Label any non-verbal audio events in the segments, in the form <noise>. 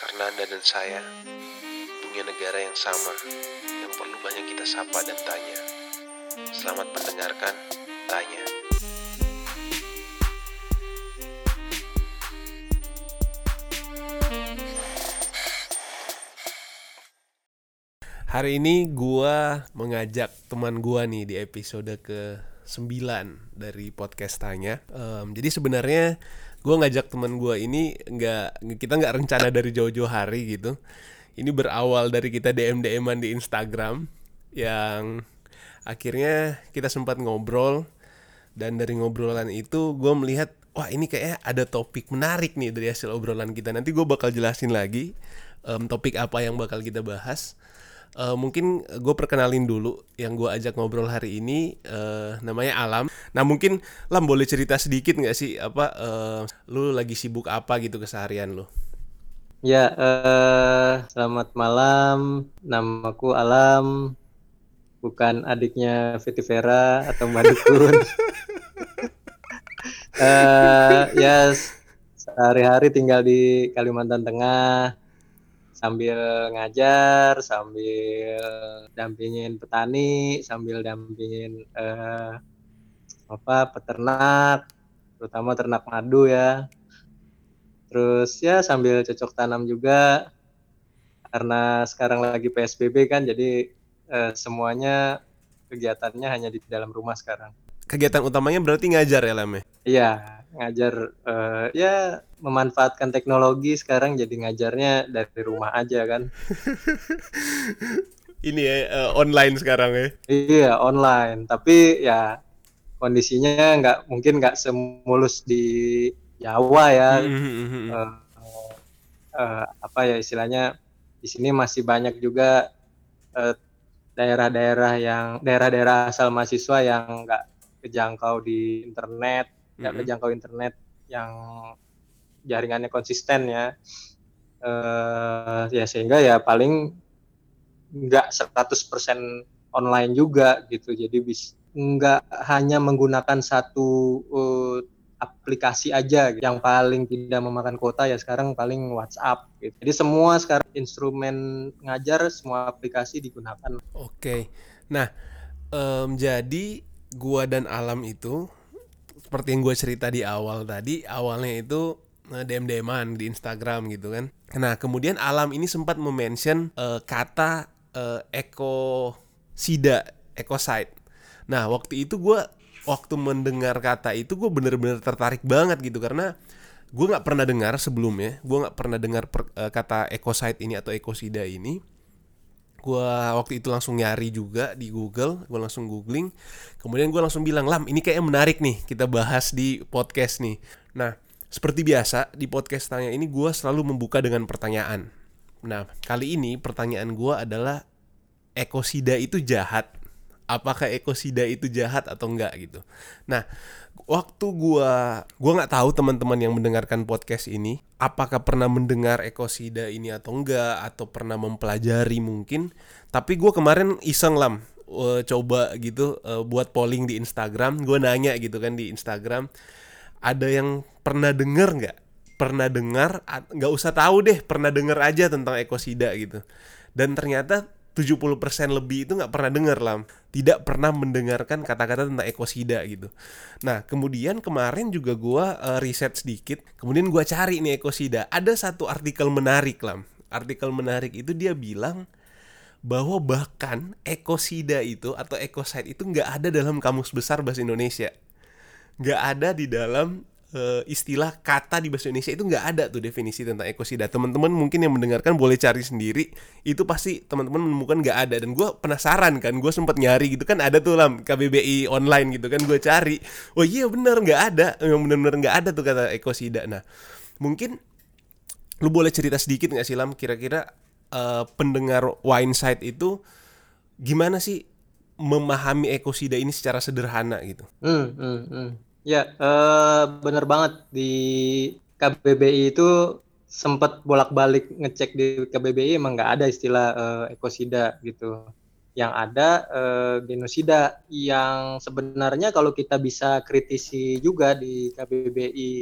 Karena Anda dan saya punya negara yang sama yang perlu banyak kita sapa dan tanya. Selamat mendengarkan, tanya. Hari ini gua mengajak teman gua nih di episode ke 9 dari podcast Tanya. Em, jadi sebenarnya gua ngajak teman gua ini nggak kita nggak rencana dari jauh-jauh hari gitu. Ini berawal dari kita DM DM-an di Instagram yang akhirnya kita sempat ngobrol. Dan dari ngobrolan itu gue melihat wah ini kayaknya ada topik menarik nih dari hasil obrolan kita. Nanti gue bakal jelasin lagi em, topik apa yang bakal kita bahas Eh, mungkin gue perkenalin dulu yang gue ajak ngobrol hari ini eh, namanya Alam. Nah mungkin Lam boleh cerita sedikit nggak sih apa eh, lu lagi sibuk apa gitu keseharian lu? Ya, eh, selamat malam. Namaku Alam, bukan adiknya Fiti Vera atau Mbak Dukun. <laughs> Eh, ya, sehari-hari tinggal di Kalimantan Tengah, sambil ngajar, sambil dampingin petani, sambil dampingin eh, apa peternak, terutama ternak madu ya. Terus ya sambil cocok tanam juga karena sekarang lagi PSBB kan jadi eh, semuanya kegiatannya hanya di dalam rumah sekarang. Kegiatan utamanya berarti ngajar ya Lam ya? Iya, ngajar eh, ya memanfaatkan teknologi sekarang jadi ngajarnya dari rumah aja kan. <laughs> Ini ya eh, online sekarang ya. Iya, online. Tapi ya kondisinya nggak mungkin nggak semulus di Jawa ya. Eh, eh, apa ya istilahnya di sini masih banyak juga eh, daerah-daerah yang daerah-daerah asal mahasiswa yang nggak kejangkau di internet, nggak Mhm. kejangkau internet yang jaringannya konsisten ya. Eh, ya sehingga ya paling nggak 100% online juga gitu. Jadi bis nggak hanya menggunakan satu eh, aplikasi aja gitu. yang paling tidak memakan kuota ya sekarang paling WhatsApp gitu. Jadi semua sekarang instrumen ngajar semua aplikasi digunakan. Oke. Nah, em, jadi gua dan Alam itu seperti yang gua cerita di awal tadi, awalnya itu eh, DM-DM-an di Instagram gitu kan. Nah, kemudian Alam ini sempat memention eh, kata eh, ekosida, ecoside. Nah, waktu itu gua waktu mendengar kata itu gue bener-bener tertarik banget gitu karena gue nggak pernah dengar sebelumnya, gue nggak pernah dengar per- eh, kata ecoside ini atau ekosida ini gua waktu itu langsung nyari juga di Google, gua langsung googling. Kemudian gua langsung bilang, "Lam, ini kayaknya menarik nih kita bahas di podcast nih." Nah, seperti biasa di podcast tanya ini gua selalu membuka dengan pertanyaan. Nah, kali ini pertanyaan gua adalah ekosida itu jahat? Apakah ekosida itu jahat atau enggak gitu? Nah, waktu gua gua nggak tahu teman-teman yang mendengarkan podcast ini apakah pernah mendengar ekosida ini atau enggak atau pernah mempelajari mungkin. Tapi gua kemarin iseng lam eh, coba gitu eh, buat polling di Instagram. Gua nanya gitu kan di Instagram ada yang pernah denger nggak? Pernah dengar? nggak usah tahu deh, pernah denger aja tentang ekosida gitu. Dan ternyata 70% lebih itu nggak pernah denger lam. Tidak pernah mendengarkan kata-kata tentang ekosida gitu. Nah kemudian kemarin juga gua eh, riset sedikit kemudian gua cari nih ekosida. Ada satu artikel menarik lam. Artikel menarik itu dia bilang bahwa bahkan ekosida itu atau ekoside itu nggak ada dalam kamus besar bahasa Indonesia. Nggak ada di dalam eh, istilah kata di bahasa Indonesia itu nggak ada tuh definisi tentang ekosida. Teman-teman mungkin yang mendengarkan boleh cari sendiri. Itu pasti teman-teman menemukan nggak ada. Dan gue penasaran kan, gue sempat nyari gitu kan ada tuh lam KBBI online gitu kan gue cari. Oh iya bener nggak ada, yang bener-bener nggak ada tuh kata ekosida. Nah mungkin lu boleh cerita sedikit nggak sih lam kira-kira eh, pendengar Wineside itu gimana sih memahami ekosida ini secara sederhana gitu? Hmm, hmm, hmm. Ya, eh, bener banget. Di KBBI itu sempat bolak-balik ngecek di KBBI emang nggak ada istilah eh, ekosida gitu. Yang ada eh, genosida. Yang sebenarnya kalau kita bisa kritisi juga di KBBI,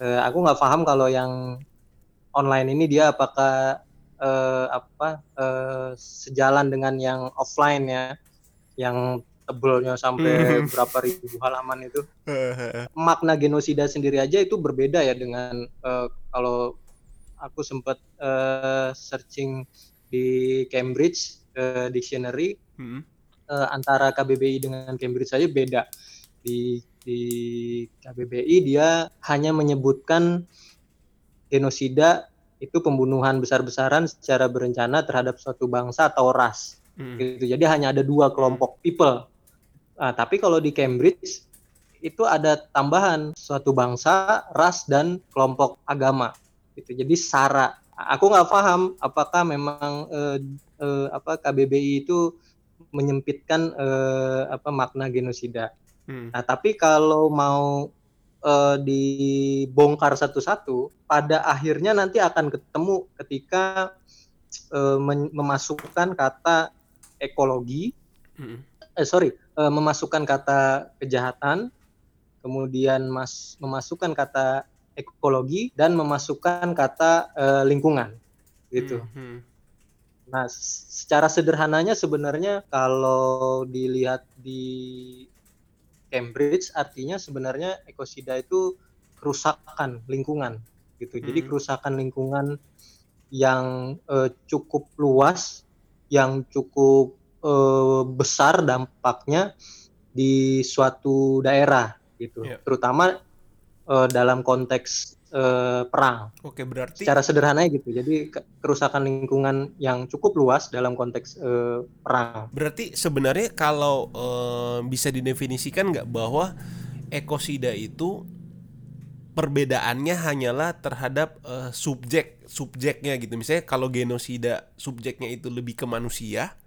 eh, aku nggak paham kalau yang online ini dia apakah uh, apa uh, sejalan dengan yang offline ya. Yang tebelnya sampai hmm. berapa ribu halaman itu makna genosida sendiri aja itu berbeda ya dengan uh, kalau aku sempat uh, searching di Cambridge uh, Dictionary hmm. uh, antara KBBI dengan Cambridge saja beda di di KBBI dia hanya menyebutkan genosida itu pembunuhan besar-besaran secara berencana terhadap suatu bangsa atau ras. Hmm. Gitu. Jadi hanya ada dua kelompok people. Nah, tapi kalau di Cambridge itu ada tambahan suatu bangsa, ras dan kelompok agama. Gitu. Jadi sara. Aku nggak paham apakah memang eh, eh, apa KBBI itu menyempitkan eh, apa makna genosida. Hmm. Nah, tapi kalau mau uh, dibongkar satu-satu, pada akhirnya nanti akan ketemu ketika uh, memasukkan kata ekologi, hmm. Eh sorry, uh, memasukkan kata kejahatan, kemudian mas memasukkan kata ekologi dan memasukkan kata uh, lingkungan, gitu. Hmm. Nah, secara sederhananya sebenarnya kalau dilihat di Cambridge artinya sebenarnya ekosida itu kerusakan lingkungan gitu. Hmm. Jadi kerusakan lingkungan yang uh, cukup luas, yang cukup uh, besar dampaknya di suatu daerah gitu. Yeah. Terutama uh, dalam konteks uh, perang. Oke, berarti secara sederhana gitu. Jadi kerusakan lingkungan yang cukup luas dalam konteks uh, perang. Berarti sebenarnya kalau uh, bisa didefinisikan nggak bahwa ekosida itu perbedaannya hanyalah terhadap uh, subjek subjeknya gitu. Misalnya kalau genosida subjeknya itu lebih ke manusia,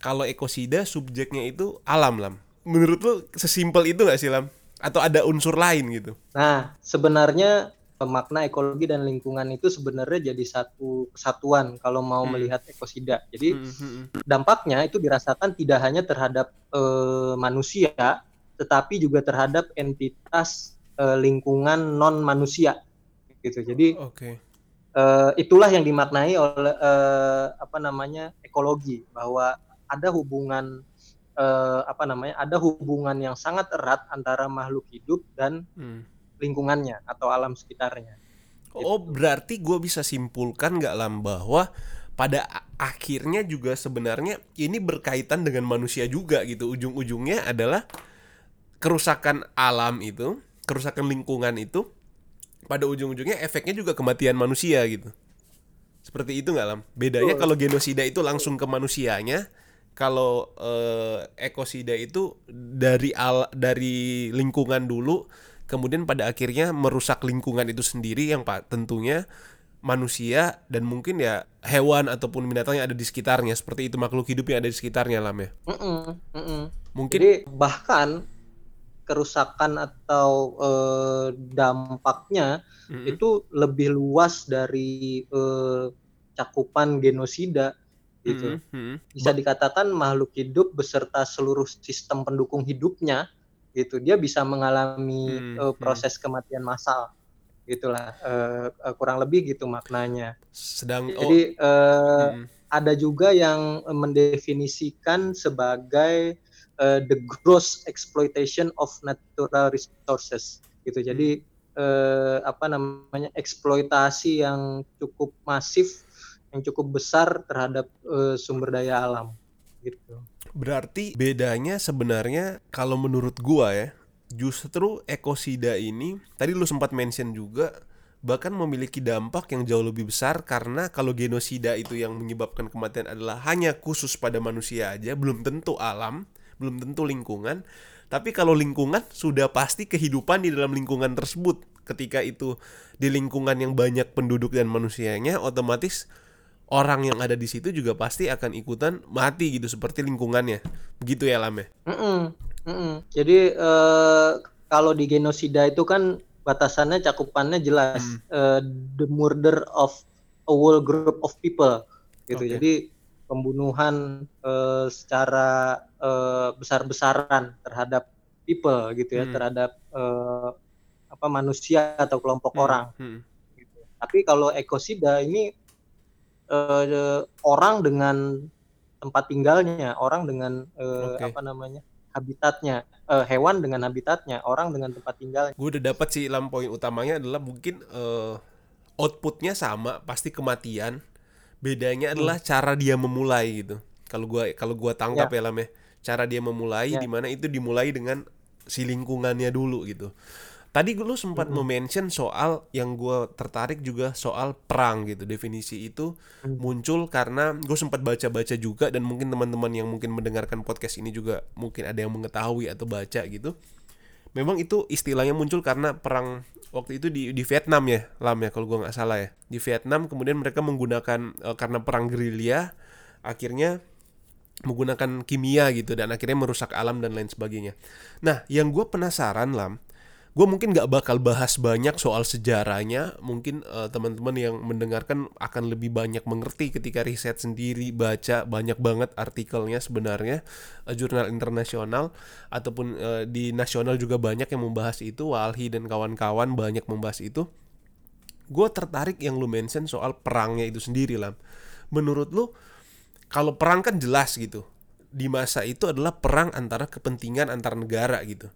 kalau ekosida subjeknya itu alam lam. Menurut lu sesimpel itu nggak sih lam? Atau ada unsur lain gitu? Nah, sebenarnya makna ekologi dan lingkungan itu sebenarnya jadi satu kesatuan kalau mau hmm. melihat ekosida. Jadi hmm, hmm, hmm. dampaknya itu dirasakan tidak hanya terhadap uh, manusia, tetapi juga terhadap entitas uh, lingkungan non manusia. Gitu. Jadi okay. eh, itulah yang dimaknai oleh uh, apa namanya ekologi bahwa ada hubungan uh, apa namanya ada hubungan yang sangat erat antara makhluk hidup dan hmm lingkungannya atau alam sekitarnya. Oh, gitu. berarti gue bisa simpulkan nggak lam bahwa pada akhirnya juga sebenarnya ini berkaitan dengan manusia juga gitu. Ujung-ujungnya adalah kerusakan alam itu, kerusakan lingkungan itu pada ujung-ujungnya efeknya juga kematian manusia gitu. Seperti itu nggak lam? Bedanya oh. kalau genosida itu langsung ke manusianya, kalau eh, ekosida itu dari al dari lingkungan dulu kemudian pada akhirnya merusak lingkungan itu sendiri yang pak tentunya manusia dan mungkin ya hewan ataupun binatang yang ada di sekitarnya seperti itu makhluk hidup yang ada di sekitarnya lam ya. Mm -mm, mm -mm. Mungkin Jadi, bahkan kerusakan atau eh, dampaknya mm -mm. itu lebih luas dari eh, cakupan genosida gitu. Mm -hmm. Bisa dikatakan makhluk hidup beserta seluruh sistem pendukung hidupnya gitu dia bisa mengalami hmm, uh, proses kematian massal gitulah uh, uh, kurang lebih gitu maknanya sedang jadi oh, uh, hmm. ada juga yang mendefinisikan sebagai uh, the gross exploitation of natural resources gitu jadi hmm. uh, apa namanya eksploitasi yang cukup masif yang cukup besar terhadap uh, sumber daya alam gitu Berarti bedanya sebenarnya kalau menurut gua ya, justru ekosida ini tadi lu sempat mention juga bahkan memiliki dampak yang jauh lebih besar karena kalau genosida itu yang menyebabkan kematian adalah hanya khusus pada manusia aja, belum tentu alam, belum tentu lingkungan. Tapi kalau lingkungan sudah pasti kehidupan di dalam lingkungan tersebut. Ketika itu di lingkungan yang banyak penduduk dan manusianya, otomatis orang yang ada di situ juga pasti akan ikutan mati gitu seperti lingkungannya begitu ya Lame mm -mm, mm -mm. jadi uh, kalau di genosida itu kan batasannya cakupannya jelas mm. uh, the murder of a whole group of people gitu okay. jadi pembunuhan uh, secara uh, besar-besaran terhadap people gitu ya mm. terhadap uh, apa manusia atau kelompok mm. orang mm Tapi kalau ekosida ini uh, orang dengan tempat tinggalnya, orang dengan uh, okay. apa namanya habitatnya, uh, hewan dengan habitatnya, orang dengan tempat tinggalnya. Gue udah dapat sih lam poin utamanya adalah mungkin uh, outputnya sama, pasti kematian. Bedanya hmm. adalah cara dia memulai gitu. Kalau gua kalau gua tangkap ya, ya lam ya, cara dia memulai ya. di mana itu dimulai dengan si lingkungannya dulu gitu. Tadi lu sempat mm -hmm. mention soal yang gue tertarik juga soal perang gitu. Definisi itu mm. muncul karena gue sempat baca-baca juga dan mungkin teman-teman yang mungkin mendengarkan podcast ini juga mungkin ada yang mengetahui atau baca gitu. Memang itu istilahnya muncul karena perang waktu itu di di Vietnam ya, lam ya kalau gue nggak salah ya. Di Vietnam kemudian mereka menggunakan uh, karena perang gerilya akhirnya menggunakan kimia gitu dan akhirnya merusak alam dan lain sebagainya. Nah, yang gue penasaran lam gue mungkin gak bakal bahas banyak soal sejarahnya. Mungkin uh, teman-teman yang mendengarkan akan lebih banyak mengerti ketika riset sendiri baca banyak banget artikelnya sebenarnya uh, jurnal internasional ataupun uh, di nasional juga banyak yang membahas itu. Walhi dan kawan-kawan banyak membahas itu. Gue tertarik yang lu mention soal perangnya itu sendiri lah menurut lu kalau perang kan jelas gitu di masa itu adalah perang antara kepentingan antar negara gitu.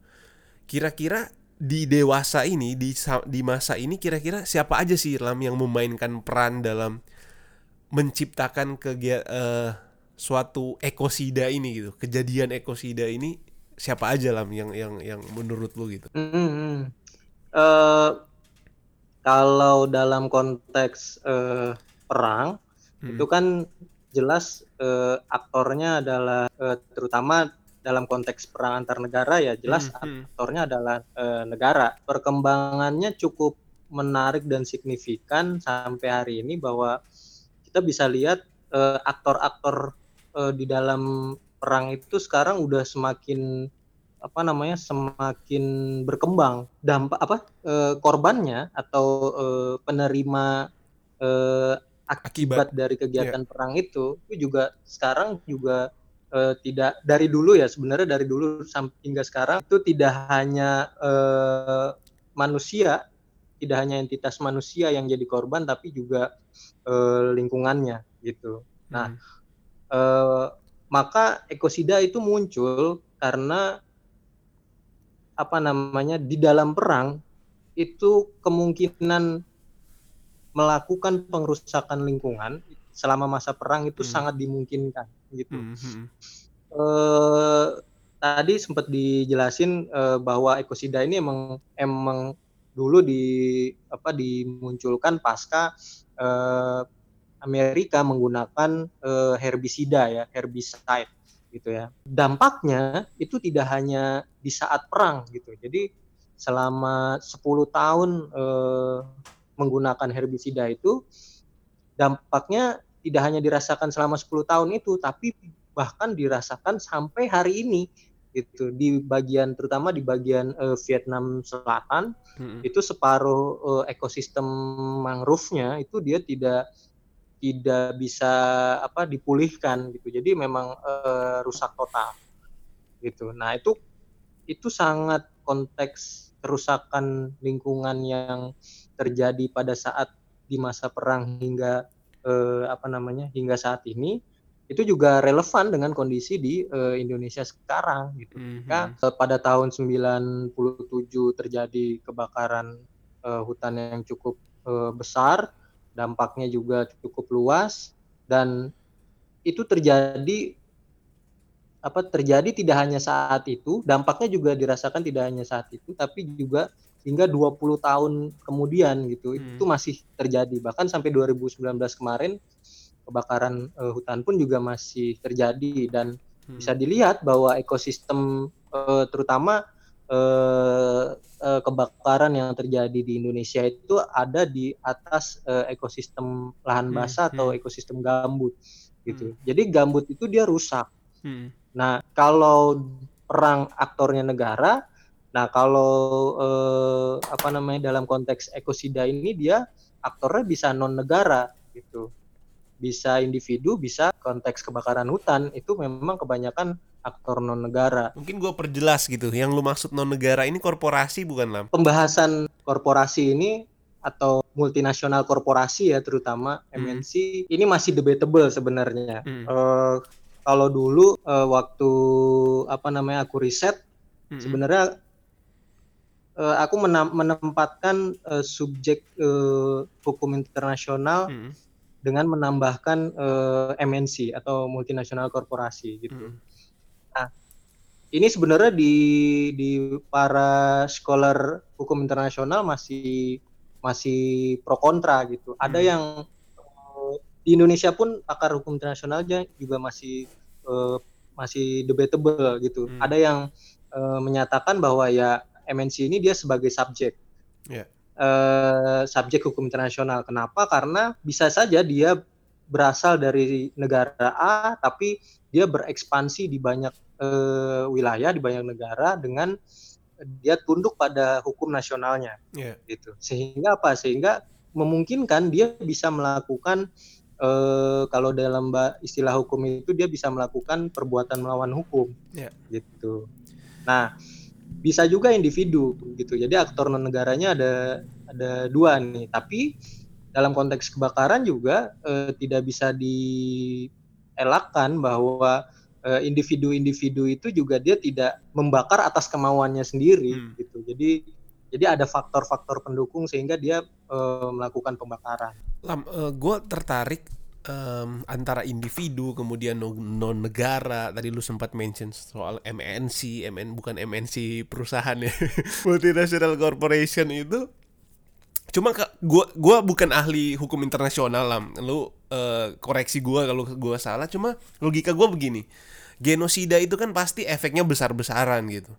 Kira-kira di dewasa ini di di masa ini kira-kira siapa aja sih Lam yang memainkan peran dalam menciptakan kegiatan uh, eh, suatu ekosida ini gitu kejadian ekosida ini siapa aja Lam yang yang yang menurut lu gitu mm -hmm. uh, kalau dalam konteks uh, perang hmm. itu kan jelas uh, aktornya adalah uh, terutama dalam konteks perang antar negara ya jelas hmm, hmm. aktornya adalah e, negara. Perkembangannya cukup menarik dan signifikan sampai hari ini bahwa kita bisa lihat eh, aktor-aktor e, di dalam perang itu sekarang udah semakin apa namanya semakin berkembang dampak apa e, korbannya atau e, penerima e, akibat, akibat dari kegiatan yeah. perang itu itu juga sekarang juga uh, tidak dari dulu ya sebenarnya dari dulu sampai hingga sekarang itu tidak hanya uh, manusia tidak hanya entitas manusia yang jadi korban tapi juga uh, lingkungannya gitu. Nah, hmm. uh, maka ekosida itu muncul karena apa namanya di dalam perang itu kemungkinan melakukan pengerusakan lingkungan selama masa perang itu hmm. sangat dimungkinkan gitu. Hmm. Uh, tadi sempat dijelasin uh, bahwa ekosida ini emang emang dulu di apa dimunculkan pasca uh, Amerika menggunakan uh, herbisida ya, herbicide gitu ya. Dampaknya itu tidak hanya di saat perang gitu. Jadi selama 10 tahun uh, menggunakan herbisida itu dampaknya tidak hanya dirasakan selama 10 tahun itu tapi bahkan dirasakan sampai hari ini itu di bagian terutama di bagian uh, Vietnam Selatan hmm. itu separuh uh, ekosistem mangrove-nya itu dia tidak tidak bisa apa dipulihkan gitu. Jadi memang uh, rusak total gitu. Nah itu itu sangat konteks kerusakan lingkungan yang terjadi pada saat di masa perang hingga eh, apa namanya hingga saat ini itu juga relevan dengan kondisi di uh, Indonesia sekarang gitu. Mm -hmm. uh, pada tahun 97 terjadi kebakaran uh, hutan yang cukup uh, besar, dampaknya juga cukup luas dan itu terjadi apa terjadi tidak hanya saat itu, dampaknya juga dirasakan tidak hanya saat itu tapi juga hingga 20 tahun kemudian gitu hmm. itu masih terjadi bahkan sampai 2019 kemarin kebakaran uh, hutan pun juga masih terjadi dan hmm. bisa dilihat bahwa ekosistem uh, terutama uh, uh, kebakaran yang terjadi di Indonesia itu ada di atas uh, ekosistem lahan hmm, basah hmm. atau ekosistem gambut gitu hmm. jadi gambut itu dia rusak hmm. nah kalau perang aktornya negara Nah, kalau eh, apa namanya dalam konteks ekosida ini dia aktornya bisa non negara gitu. Bisa individu, bisa konteks kebakaran hutan itu memang kebanyakan aktor non negara. Mungkin gue perjelas gitu. Yang lu maksud non negara ini korporasi bukan lah? Pembahasan korporasi ini atau multinasional korporasi ya terutama Hmm. MNC ini masih debatable sebenarnya. Hmm. Eh, kalau dulu eh, waktu apa namanya aku riset Mm-mm. sebenarnya eh, aku menempatkan eh, subjek eh, hukum internasional Mm-mm. dengan menambahkan eh, MNC atau multinasional korporasi gitu. Mm-mm. Ini sebenarnya di di para scholar hukum internasional masih masih pro kontra gitu. Ada Hmm. yang eh, di Indonesia pun pakar hukum internasionalnya juga masih eh, masih debatable gitu. Hmm. Ada yang eh, menyatakan bahwa ya MNC ini dia sebagai subjek. Iya. Eh, subjek hukum internasional. Kenapa? Karena bisa saja dia berasal dari negara A tapi dia berekspansi di banyak eh, wilayah di banyak negara dengan dia tunduk pada hukum nasionalnya Iya. gitu. Sehingga apa? Sehingga memungkinkan dia bisa melakukan eh, kalau dalam istilah hukum itu dia bisa melakukan perbuatan melawan hukum Iya. gitu. Nah, bisa juga individu gitu. Jadi aktor non negaranya ada ada dua nih. Tapi dalam konteks kebakaran juga eh, tidak bisa dielakkan bahwa eh, individu-individu itu juga dia tidak membakar atas kemauannya sendiri Hmm. gitu. Jadi jadi ada faktor-faktor pendukung sehingga dia eh, melakukan pembakaran. Lam, gue tertarik em, antara individu kemudian non negara. Tadi lu sempat mention soal MNC, MN bukan MNC perusahaan ya, <laughs> multinational corporation itu. Cuma ke, gua gua bukan ahli hukum internasional lam. Lu eh, koreksi gua kalau gua salah. Cuma logika gua begini. Genosida itu kan pasti efeknya besar-besaran gitu.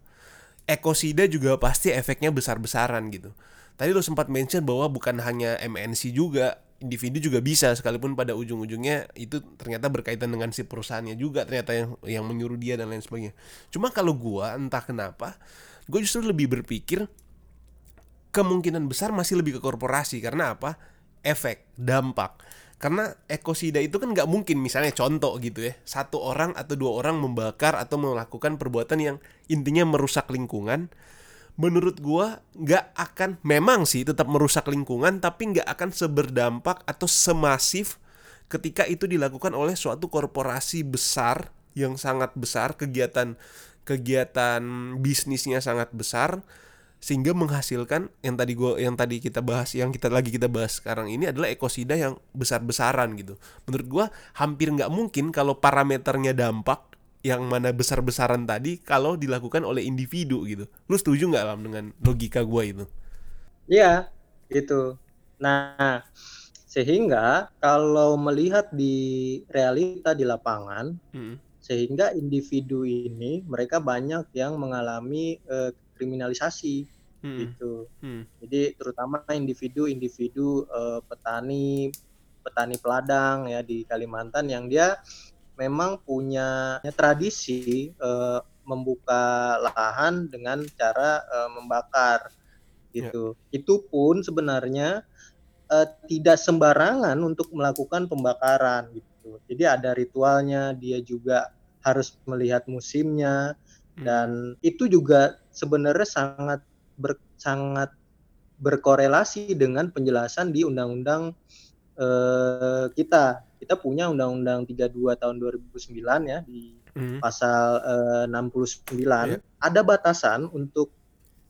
Ekosida juga pasti efeknya besar-besaran gitu. Tadi lo sempat mention bahwa bukan hanya MNC juga, individu juga bisa sekalipun pada ujung-ujungnya itu ternyata berkaitan dengan si perusahaannya juga ternyata yang yang menyuruh dia dan lain sebagainya. Cuma kalau gua entah kenapa, gue justru lebih berpikir kemungkinan besar masih lebih ke korporasi karena apa? Efek, dampak. Karena ekosida itu kan nggak mungkin misalnya contoh gitu ya satu orang atau dua orang membakar atau melakukan perbuatan yang intinya merusak lingkungan menurut gua nggak akan memang sih tetap merusak lingkungan tapi nggak akan seberdampak atau semasif ketika itu dilakukan oleh suatu korporasi besar yang sangat besar kegiatan kegiatan bisnisnya sangat besar sehingga menghasilkan yang tadi gua yang tadi kita bahas yang kita lagi kita bahas sekarang ini adalah ekosida yang besar-besaran gitu. Menurut gua hampir nggak mungkin kalau parameternya dampak yang mana besar-besaran tadi kalau dilakukan oleh individu gitu. Lu setuju nggak Lam dengan logika gua itu? Iya, gitu. Nah, sehingga kalau melihat di realita di lapangan, Mm, sehingga individu ini mereka banyak yang mengalami eh, kriminalisasi mm, gitu. mm, Jadi terutama individu-individu eh, petani petani peladang ya di Kalimantan yang dia memang punya tradisi eh, membuka lahan dengan cara eh, membakar gitu. Itu pun sebenarnya eh, tidak sembarangan untuk melakukan pembakaran gitu. Jadi ada ritualnya, dia juga harus melihat musimnya mm. dan itu juga sebenarnya sangat ber, sangat berkorelasi dengan penjelasan di undang-undang eh, kita. Kita punya undang-undang 32 tahun 2009 ya di Mm, pasal eh, 69 Iya. ada batasan untuk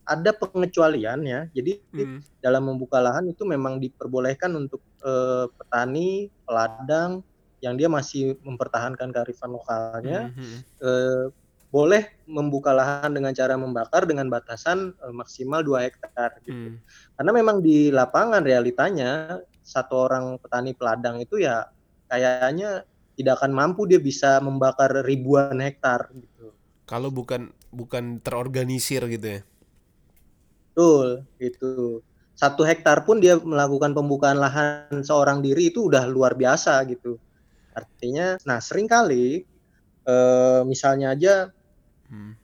ada pengecualian ya. Jadi mm, dalam membuka lahan itu memang diperbolehkan untuk eh, petani, peladang yang dia masih mempertahankan kearifan lokalnya mm, mm. eh, boleh membuka lahan dengan cara membakar dengan batasan eh, maksimal 2 hektar gitu. Mm. Karena memang di lapangan realitanya satu orang petani peladang itu ya kayaknya tidak akan mampu dia bisa membakar ribuan hektar gitu. Kalau bukan bukan terorganisir gitu ya. Betul, gitu. Satu hektar pun dia melakukan pembukaan lahan seorang diri itu udah luar biasa gitu. Artinya, nah sering kali eh, misalnya aja Mm,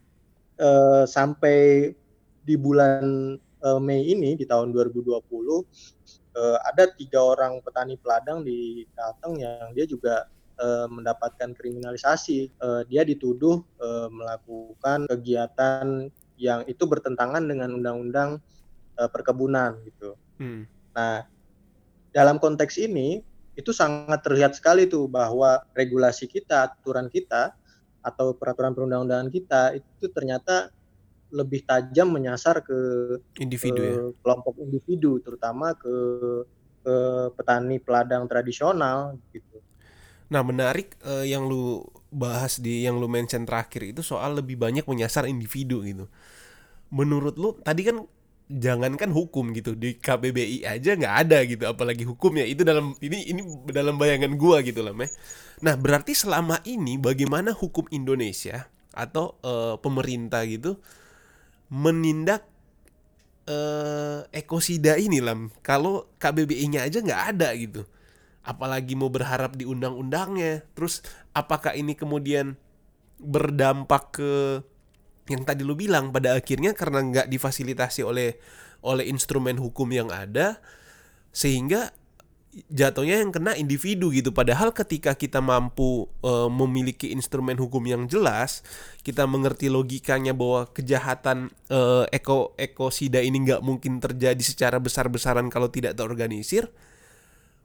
eh, sampai di bulan eh, Mei ini di tahun 2020 eh, ada tiga orang petani peladang di Kalteng yang dia juga eh, mendapatkan kriminalisasi. Eh, dia dituduh eh, melakukan kegiatan yang itu bertentangan dengan undang-undang eh, perkebunan gitu. mm, Nah, dalam konteks ini itu sangat terlihat sekali tuh bahwa regulasi kita, aturan kita atau peraturan perundang-undangan kita itu ternyata lebih tajam menyasar ke individu ya? kelompok individu terutama ke ke petani peladang tradisional gitu. Nah, menarik uh, yang lu bahas di yang lu mention terakhir itu soal lebih banyak menyasar individu gitu. Menurut lu tadi kan jangankan hukum gitu di KBBI aja nggak ada gitu apalagi hukumnya itu dalam ini ini dalam bayangan gua gitu lah meh. Nah, berarti selama ini bagaimana hukum Indonesia atau uh, pemerintah gitu menindak uh, ekosida ini lam. Kalau KBBI-nya aja nggak ada gitu. Apalagi mau berharap di undang-undangnya. Terus apakah ini kemudian berdampak ke yang tadi lu bilang pada akhirnya karena nggak difasilitasi oleh oleh instrumen hukum yang ada sehingga jatuhnya yang kena individu gitu. Padahal ketika kita mampu e, memiliki instrumen hukum yang jelas kita mengerti logikanya bahwa kejahatan e, eko ekosida ini nggak mungkin terjadi secara besar-besaran kalau tidak terorganisir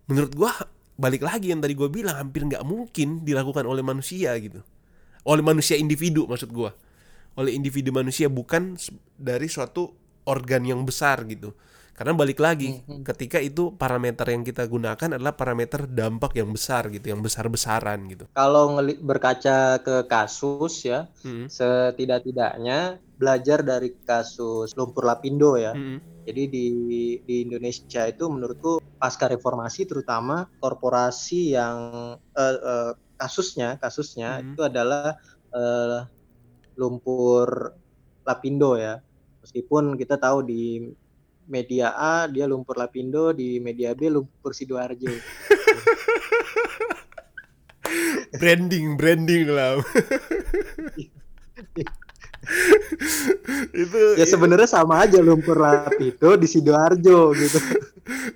menurut gua balik lagi yang tadi gua bilang hampir nggak mungkin dilakukan oleh manusia gitu. Oleh manusia individu maksud gua. Oleh individu manusia bukan dari suatu organ yang besar gitu karena balik lagi hmm. ketika itu parameter yang kita gunakan adalah parameter dampak yang besar gitu, yang besar-besaran gitu. Kalau berkaca ke kasus ya, hmm. setidak-tidaknya belajar dari kasus lumpur lapindo ya. Hmm. Jadi di di Indonesia itu menurutku pasca reformasi terutama korporasi yang uh, uh, kasusnya kasusnya hmm. itu adalah uh, lumpur lapindo ya. Meskipun kita tahu di media A dia lumpur lapindo di media B lumpur sidoarjo <laughs> branding branding lah itu ya sebenarnya sama aja lumpur lapindo di sidoarjo gitu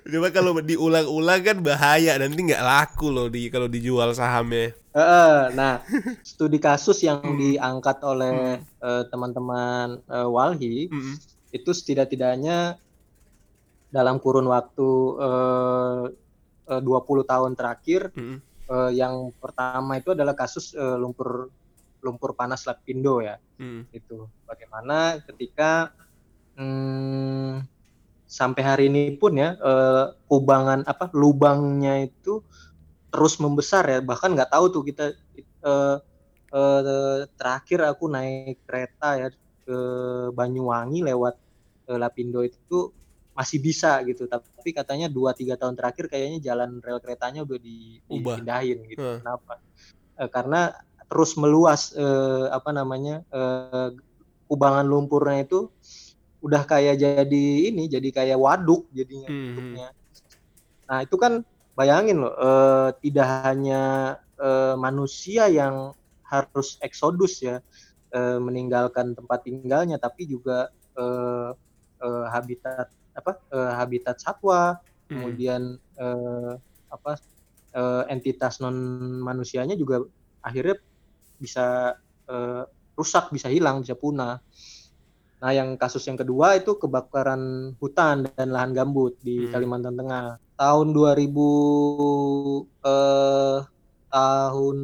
cuma kalau diulang-ulang kan bahaya nanti nggak laku loh di kalau dijual sahamnya uh, nah studi kasus yang hmm. diangkat oleh hmm. uh, teman-teman uh, Walhi hmm. itu setidak-tidaknya dalam kurun waktu eh, 20 eh, tahun terakhir mm -hmm. eh, yang pertama itu adalah kasus eh, lumpur lumpur panas Lapindo ya mm. itu bagaimana ketika hmm, sampai hari ini pun ya eh, kubangan apa lubangnya itu terus membesar ya bahkan nggak tahu tuh kita eh, eh, terakhir aku naik kereta ya ke Banyuwangi lewat eh, Lapindo itu masih bisa gitu tapi katanya dua tiga tahun terakhir kayaknya jalan rel keretanya udah di, dipindahin gitu hmm. kenapa e, karena terus meluas e, apa namanya e, kubangan lumpurnya itu udah kayak jadi ini jadi kayak waduk jadinya hmm. hmm. nah itu kan bayangin loh e, tidak hanya e, manusia yang harus eksodus ya e, meninggalkan tempat tinggalnya tapi juga e, e, habitat apa uh, habitat satwa, hmm. kemudian uh, apa uh, entitas non manusianya juga akhirnya bisa uh, rusak, bisa hilang, bisa punah. Nah, yang kasus yang kedua itu kebakaran hutan dan lahan gambut di hmm. Kalimantan Tengah. Tahun 2000 eh tahun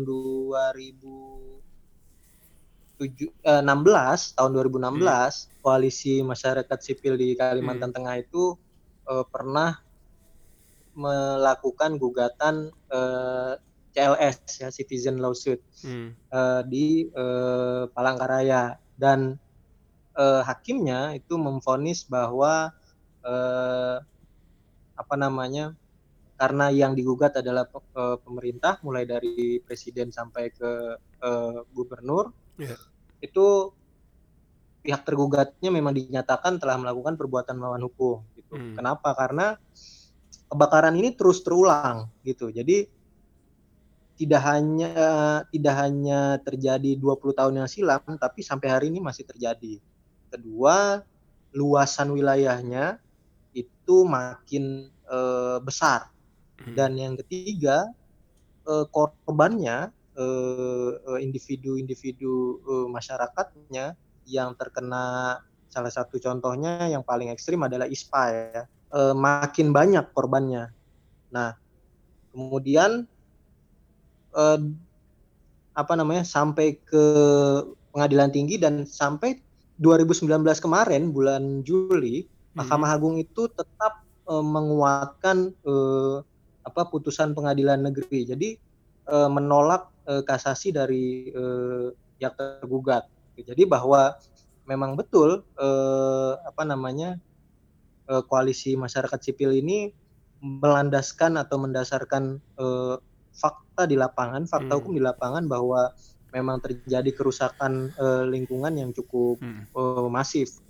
2016 tahun 2016 hmm koalisi masyarakat sipil di Kalimantan hmm. Tengah itu uh, pernah melakukan gugatan eh, CLS ya Citizen Lawsuit hmm. uh, di uh, Palangkaraya dan uh, hakimnya itu memvonis bahwa uh, apa namanya karena yang digugat adalah uh, pemerintah mulai dari presiden sampai ke uh, gubernur yeah. itu pihak tergugatnya memang dinyatakan telah melakukan perbuatan melawan hukum gitu. Hmm. Kenapa? Karena kebakaran ini terus terulang gitu. Jadi tidak hanya tidak hanya terjadi 20 tahun yang silam tapi sampai hari ini masih terjadi. Kedua, luasan wilayahnya itu makin e, besar. Hmm. Dan yang ketiga, e, korbannya individu-individu e, masyarakatnya yang terkena salah satu contohnya yang paling ekstrim adalah ISPA ya uh, makin banyak korbannya. Nah, kemudian uh, apa namanya sampai ke pengadilan tinggi dan sampai 2019 kemarin bulan Juli hmm. Mahkamah Agung itu tetap uh, menguatkan uh, apa putusan pengadilan negeri. Jadi uh, menolak uh, kasasi dari uh, yang tergugat. Jadi bahwa memang betul uh, apa namanya uh, koalisi masyarakat sipil ini melandaskan atau mendasarkan uh, fakta di lapangan, fakta hmm. hukum di lapangan bahwa memang terjadi kerusakan uh, lingkungan yang cukup hmm. uh, masif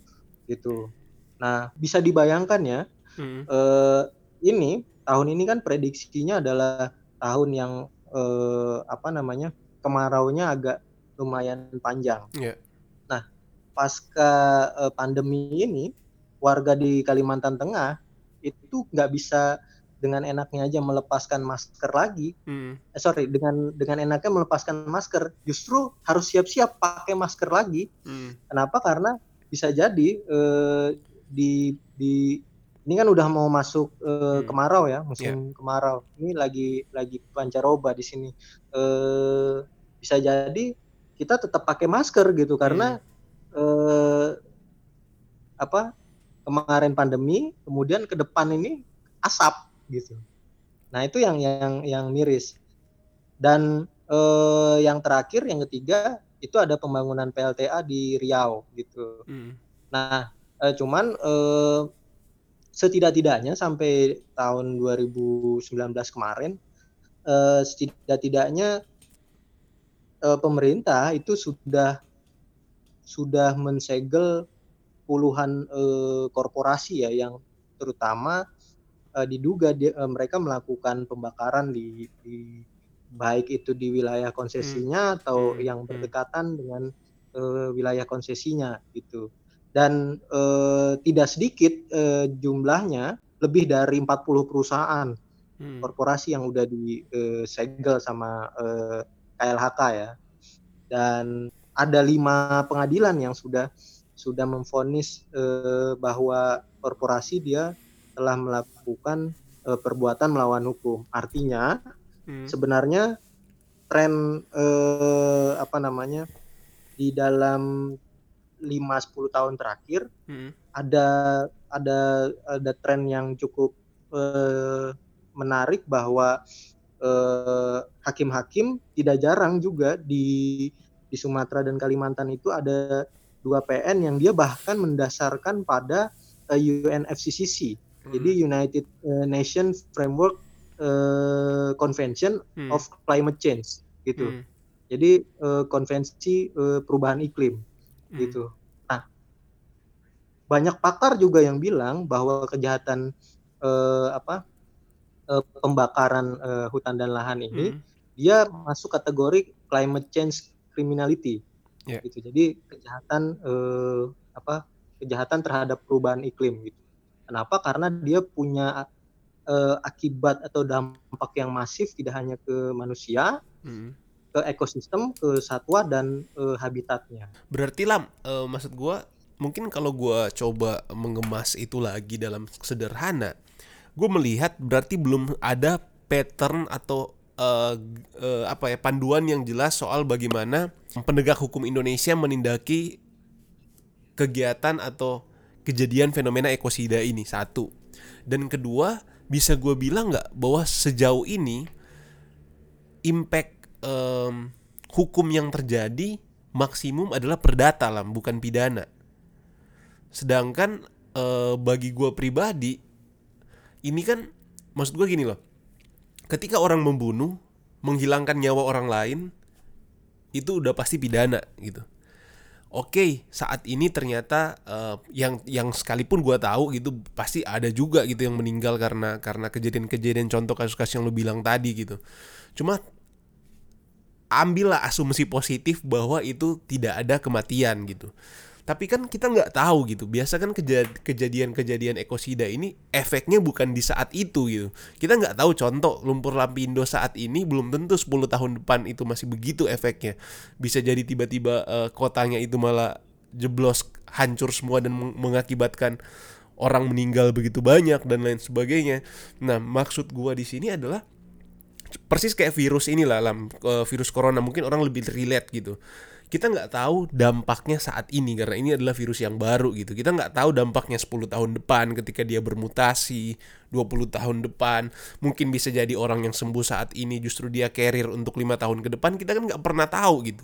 gitu. Nah, bisa dibayangkan ya, hmm. uh, ini tahun ini kan prediksinya adalah tahun yang uh, apa namanya kemaraunya agak lumayan panjang. Yeah. Nah, pasca uh, pandemi ini, warga di Kalimantan Tengah itu nggak bisa dengan enaknya aja melepaskan masker lagi. Hmm. Eh, sorry, dengan dengan enaknya melepaskan masker, justru harus siap-siap pakai masker lagi. Hmm. Kenapa? Karena bisa jadi eh, di di ini kan udah mau masuk eh, hmm. kemarau ya, musim yeah. kemarau. Ini lagi lagi pancaroba di sini. Eh, bisa jadi kita tetap pakai masker gitu karena hmm. eh, apa kemarin pandemi, kemudian ke depan ini asap gitu. Nah itu yang yang yang miris. Dan eh, yang terakhir yang ketiga itu ada pembangunan PLTA di Riau gitu. Hmm. Nah eh, cuman eh, setidak-tidaknya sampai tahun 2019 kemarin eh, setidak-tidaknya eh, pemerintah itu sudah sudah mensegel puluhan eh, korporasi ya yang terutama uh, diduga dia, uh, mereka melakukan pembakaran di, di baik itu di wilayah konsesinya hmm. atau hmm. yang hmm. berdekatan dengan uh, wilayah konsesinya gitu. Dan uh, tidak sedikit uh, jumlahnya lebih dari 40 perusahaan hmm. korporasi yang udah disegel sama uh, KLHK ya. Dan ada lima pengadilan yang sudah sudah memfonis uh, bahwa korporasi dia telah melakukan uh, perbuatan melawan hukum. Artinya hmm. sebenarnya tren uh, apa namanya di dalam 5-10 tahun terakhir hmm. ada ada ada tren yang cukup uh, menarik bahwa hakim-hakim uh, tidak jarang juga di di Sumatera dan Kalimantan itu ada dua PN yang dia bahkan mendasarkan pada uh, UNFCCC jadi hmm. United uh, Nation Framework uh, Convention hmm. of Climate Change gitu. Hmm. Jadi uh, konvensi uh, perubahan iklim hmm. gitu. Nah, banyak pakar juga yang bilang bahwa kejahatan uh, apa uh, pembakaran uh, hutan dan lahan ini hmm. dia masuk kategori climate change criminality. Yeah. Gitu. Jadi kejahatan uh, apa kejahatan terhadap perubahan iklim gitu. Kenapa? Karena dia punya uh, akibat atau dampak yang masif tidak hanya ke manusia, hmm. Ke ekosistem, ke satwa dan uh, habitatnya. Berarti lam, uh, maksud gue mungkin kalau gue coba mengemas itu lagi dalam sederhana, gue melihat berarti belum ada pattern atau uh, uh, apa ya panduan yang jelas soal bagaimana penegak hukum Indonesia menindaki kegiatan atau kejadian fenomena ekosida ini satu dan kedua bisa gue bilang nggak bahwa sejauh ini impact um, hukum yang terjadi maksimum adalah perdata lah bukan pidana. Sedangkan uh, bagi gue pribadi ini kan maksud gue gini loh. Ketika orang membunuh menghilangkan nyawa orang lain itu udah pasti pidana gitu. Oke saat ini ternyata uh, yang yang sekalipun gue tahu gitu pasti ada juga gitu yang meninggal karena karena kejadian-kejadian contoh kasus-kasus yang lu bilang tadi gitu. Cuma ambillah asumsi positif bahwa itu tidak ada kematian gitu. Tapi kan kita nggak tahu gitu. Biasa kan kejadian-kejadian ekosida ini efeknya bukan di saat itu gitu. Kita nggak tahu contoh lumpur lampindo saat ini belum tentu 10 tahun depan itu masih begitu efeknya. Bisa jadi tiba-tiba uh, kotanya itu malah jeblos hancur semua dan mengakibatkan orang meninggal begitu banyak dan lain sebagainya. Nah, maksud gua di sini adalah persis kayak virus inilah lam. Eh, virus corona mungkin orang lebih relate gitu. Kita nggak tahu dampaknya saat ini karena ini adalah virus yang baru gitu. Kita nggak tahu dampaknya 10 tahun depan ketika dia bermutasi 20 tahun depan. Mungkin bisa jadi orang yang sembuh saat ini justru dia carrier untuk lima tahun ke depan. Kita kan nggak pernah tahu gitu.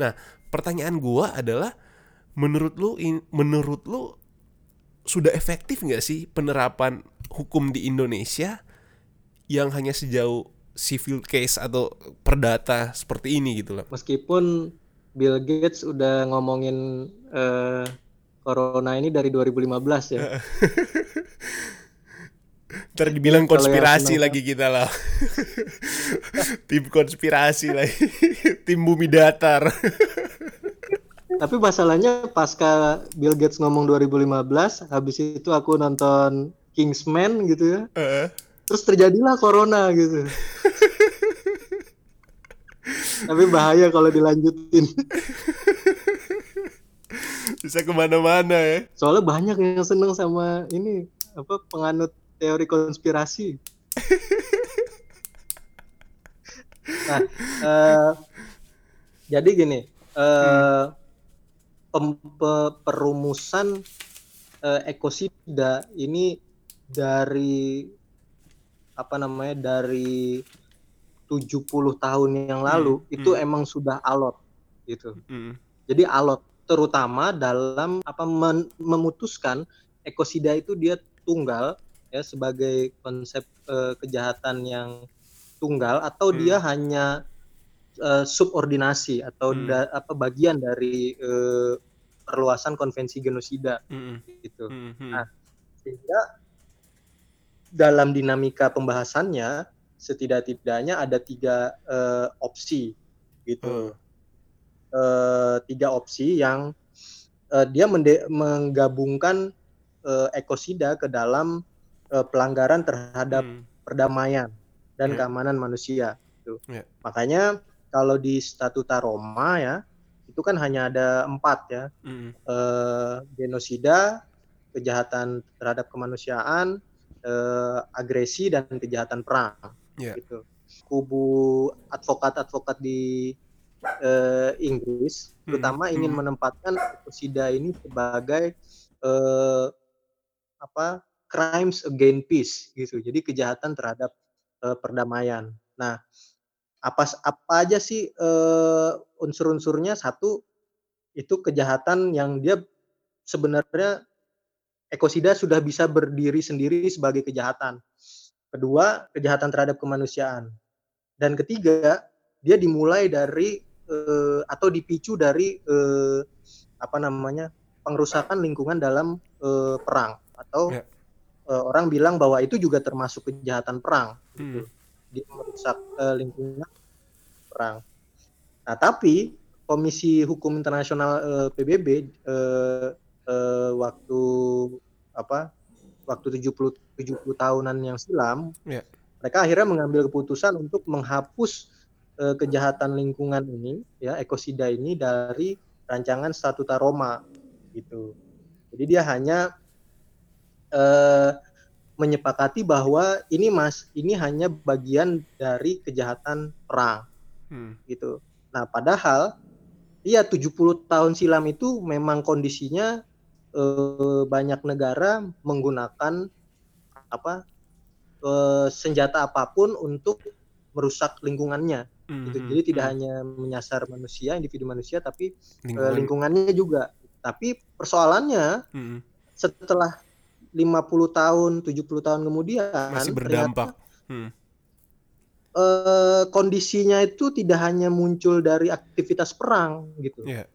Nah pertanyaan gua adalah menurut lu menurut lu sudah efektif nggak sih penerapan hukum di Indonesia yang hanya sejauh civil case atau perdata seperti ini gitu loh. Meskipun Bill Gates udah ngomongin eh, corona ini dari 2015 ya. <laughs> Ntar dibilang konspirasi lagi kita lah. <laughs> Tim konspirasi lagi. <laughs> Tim bumi datar. Tapi masalahnya pasca Bill Gates ngomong 2015, habis itu aku nonton Kingsman gitu ya. Heeh. Terus terjadilah corona gitu. Tapi bahaya kalau dilanjutin. Bisa ke mana-mana ya. Soalnya banyak yang seneng sama ini apa penganut teori konspirasi. nah, eh, jadi gini, pem- pe- perumusan eh, ekosida ini dari apa namanya dari 70 tahun yang lalu Hmm, itu hmm. emang sudah alot gitu. Mm. Jadi alot terutama dalam apa men- memutuskan ekosida itu dia tunggal ya sebagai konsep eh, kejahatan yang tunggal atau Hmm. dia hanya eh, subordinasi atau Hmm. da- apa bagian dari eh, perluasan konvensi genosida Mm. gitu. Mm. Mm. Nah, Sehingga dalam dinamika pembahasannya setidak-tidaknya ada tiga eh, opsi gitu. Oh. eh, tiga opsi yang eh, dia menggabungkan eh, ekosida ke dalam eh, pelanggaran terhadap Mm. perdamaian dan Ya. keamanan manusia. Gitu. Ya. Makanya kalau di Statuta Roma ya itu kan hanya ada empat ya Mm. eh, genosida, kejahatan terhadap kemanusiaan, eh, agresi dan kejahatan perang. Ya. Gitu. Kubu advokat-advokat di eh, Inggris, Hmm, terutama ingin hmm. menempatkan ekosida ini sebagai eh, apa crimes against peace gitu. Jadi kejahatan terhadap eh, perdamaian. Nah, apa apa aja sih eh, unsur-unsurnya? Satu itu kejahatan yang dia sebenarnya ekosida sudah bisa berdiri sendiri sebagai kejahatan. Kedua, kejahatan terhadap kemanusiaan. Dan ketiga, dia dimulai dari eh, atau dipicu dari eh, apa namanya? pengrusakan lingkungan dalam eh, perang atau Ya. eh, orang bilang bahwa itu juga termasuk kejahatan perang gitu. Mm. Dia merusak eh, lingkungan perang. Nah, tapi Komisi Hukum Internasional eh, PBB eh, eh, waktu apa? Waktu 70 70 tahunan yang silam, Ya. mereka akhirnya mengambil keputusan untuk menghapus eh, kejahatan lingkungan ini, ya ekosida ini dari rancangan Statuta Roma, gitu. Jadi dia hanya eh, menyepakati bahwa ini mas, ini hanya bagian dari kejahatan perang Mm. gitu. Nah, padahal iya 70 tahun silam itu memang kondisinya eh, banyak negara menggunakan apa eh, senjata apa pun untuk merusak lingkungannya. Mm. Gitu. Jadi tidak hanya menyasar manusia, individu manusia, tapi eh, Lingkungan. lingkungannya juga. Tapi persoalannya Mm. setelah 50 tahun, 70 tahun kemudian Masih ternyata berdampak. Mm. eh, kondisinya itu tidak hanya muncul dari aktivitas perang gitu. Ya.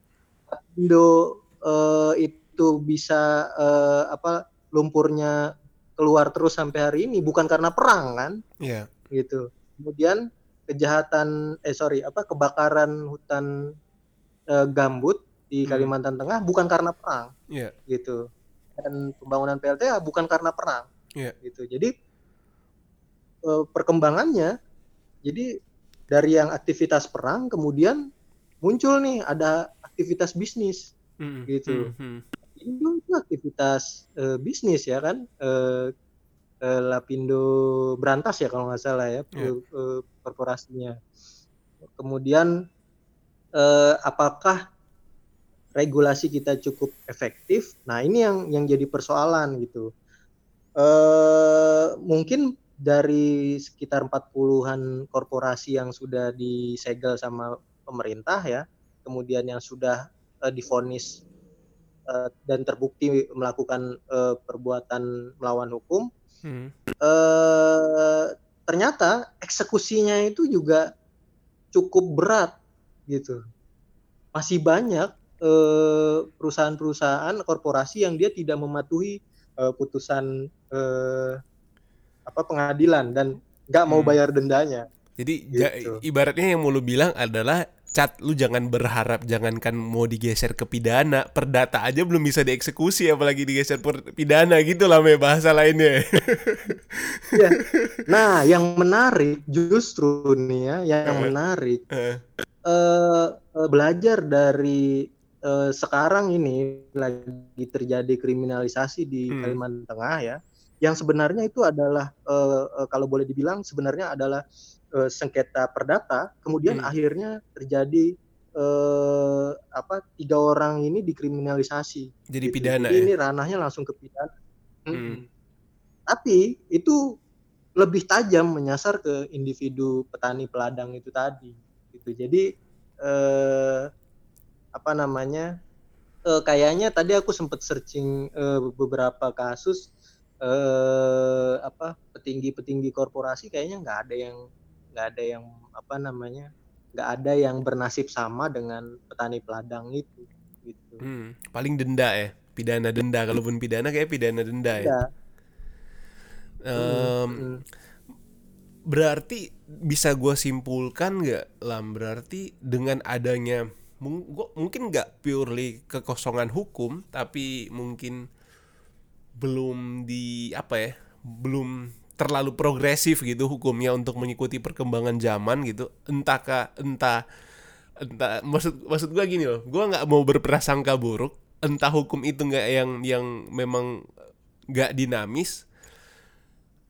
Indo eh, itu bisa eh, apa lumpurnya keluar terus sampai hari ini bukan karena perang kan Ya. gitu. Kemudian kejahatan eh sorry apa kebakaran hutan eh, gambut di Hmm. Kalimantan Tengah bukan karena perang Ya. gitu. Dan pembangunan PLTA bukan karena perang Iya. gitu. Jadi eh, perkembangannya jadi dari yang aktivitas perang kemudian muncul nih ada aktivitas bisnis Mm. Gitu. Mm. Mm. Lapindo itu aktivitas uh, bisnis ya kan? Uh, uh, Lapindo Berantas ya kalau nggak salah ya yeah. uh, korporasinya. Kemudian uh, apakah regulasi kita cukup efektif? Nah ini yang yang jadi persoalan gitu. Uh, mungkin dari sekitar 40-an korporasi yang sudah disegel sama pemerintah ya kemudian yang sudah uh, difonis uh, dan terbukti melakukan uh, perbuatan melawan hukum, hmm. uh, ternyata eksekusinya itu juga cukup berat gitu. Masih banyak perusahaan-perusahaan korporasi yang dia tidak mematuhi uh, putusan uh, apa pengadilan dan nggak mau hmm. bayar dendanya. Jadi gitu. ibaratnya yang mau lu bilang adalah cat lu jangan berharap jangankan mau digeser ke pidana perdata aja belum bisa dieksekusi apalagi digeser per pidana gitu lah me bahasa lainnya <laughs> ya. nah yang menarik justru nih ya yang uh, menarik uh. Uh, uh, belajar dari uh, sekarang ini lagi terjadi kriminalisasi di hmm. Kalimantan Tengah ya yang sebenarnya itu adalah uh, uh, kalau boleh dibilang sebenarnya adalah uh, sengketa perdata, kemudian hmm. akhirnya terjadi uh, apa tiga orang ini dikriminalisasi. Jadi gitu. pidana. Jadi ya? Ini ranahnya langsung ke pidana. Hmm. Hmm. Tapi itu lebih tajam menyasar ke individu petani peladang itu tadi. Gitu. Jadi uh, apa namanya? Uh, kayaknya tadi aku sempat searching uh, beberapa kasus eh, apa petinggi-petinggi korporasi kayaknya nggak ada yang nggak ada yang apa namanya nggak ada yang bernasib sama dengan petani peladang itu gitu. Hmm, paling denda ya pidana denda. Kalaupun pidana kayak pidana denda ya. Um, hmm. berarti bisa gue simpulkan nggak lam? Berarti dengan adanya mungkin nggak purely kekosongan hukum tapi mungkin belum di apa ya belum terlalu progresif gitu hukumnya untuk mengikuti perkembangan zaman gitu entah kah entah entah maksud maksud gue gini loh gue nggak mau berprasangka buruk entah hukum itu nggak yang yang memang nggak dinamis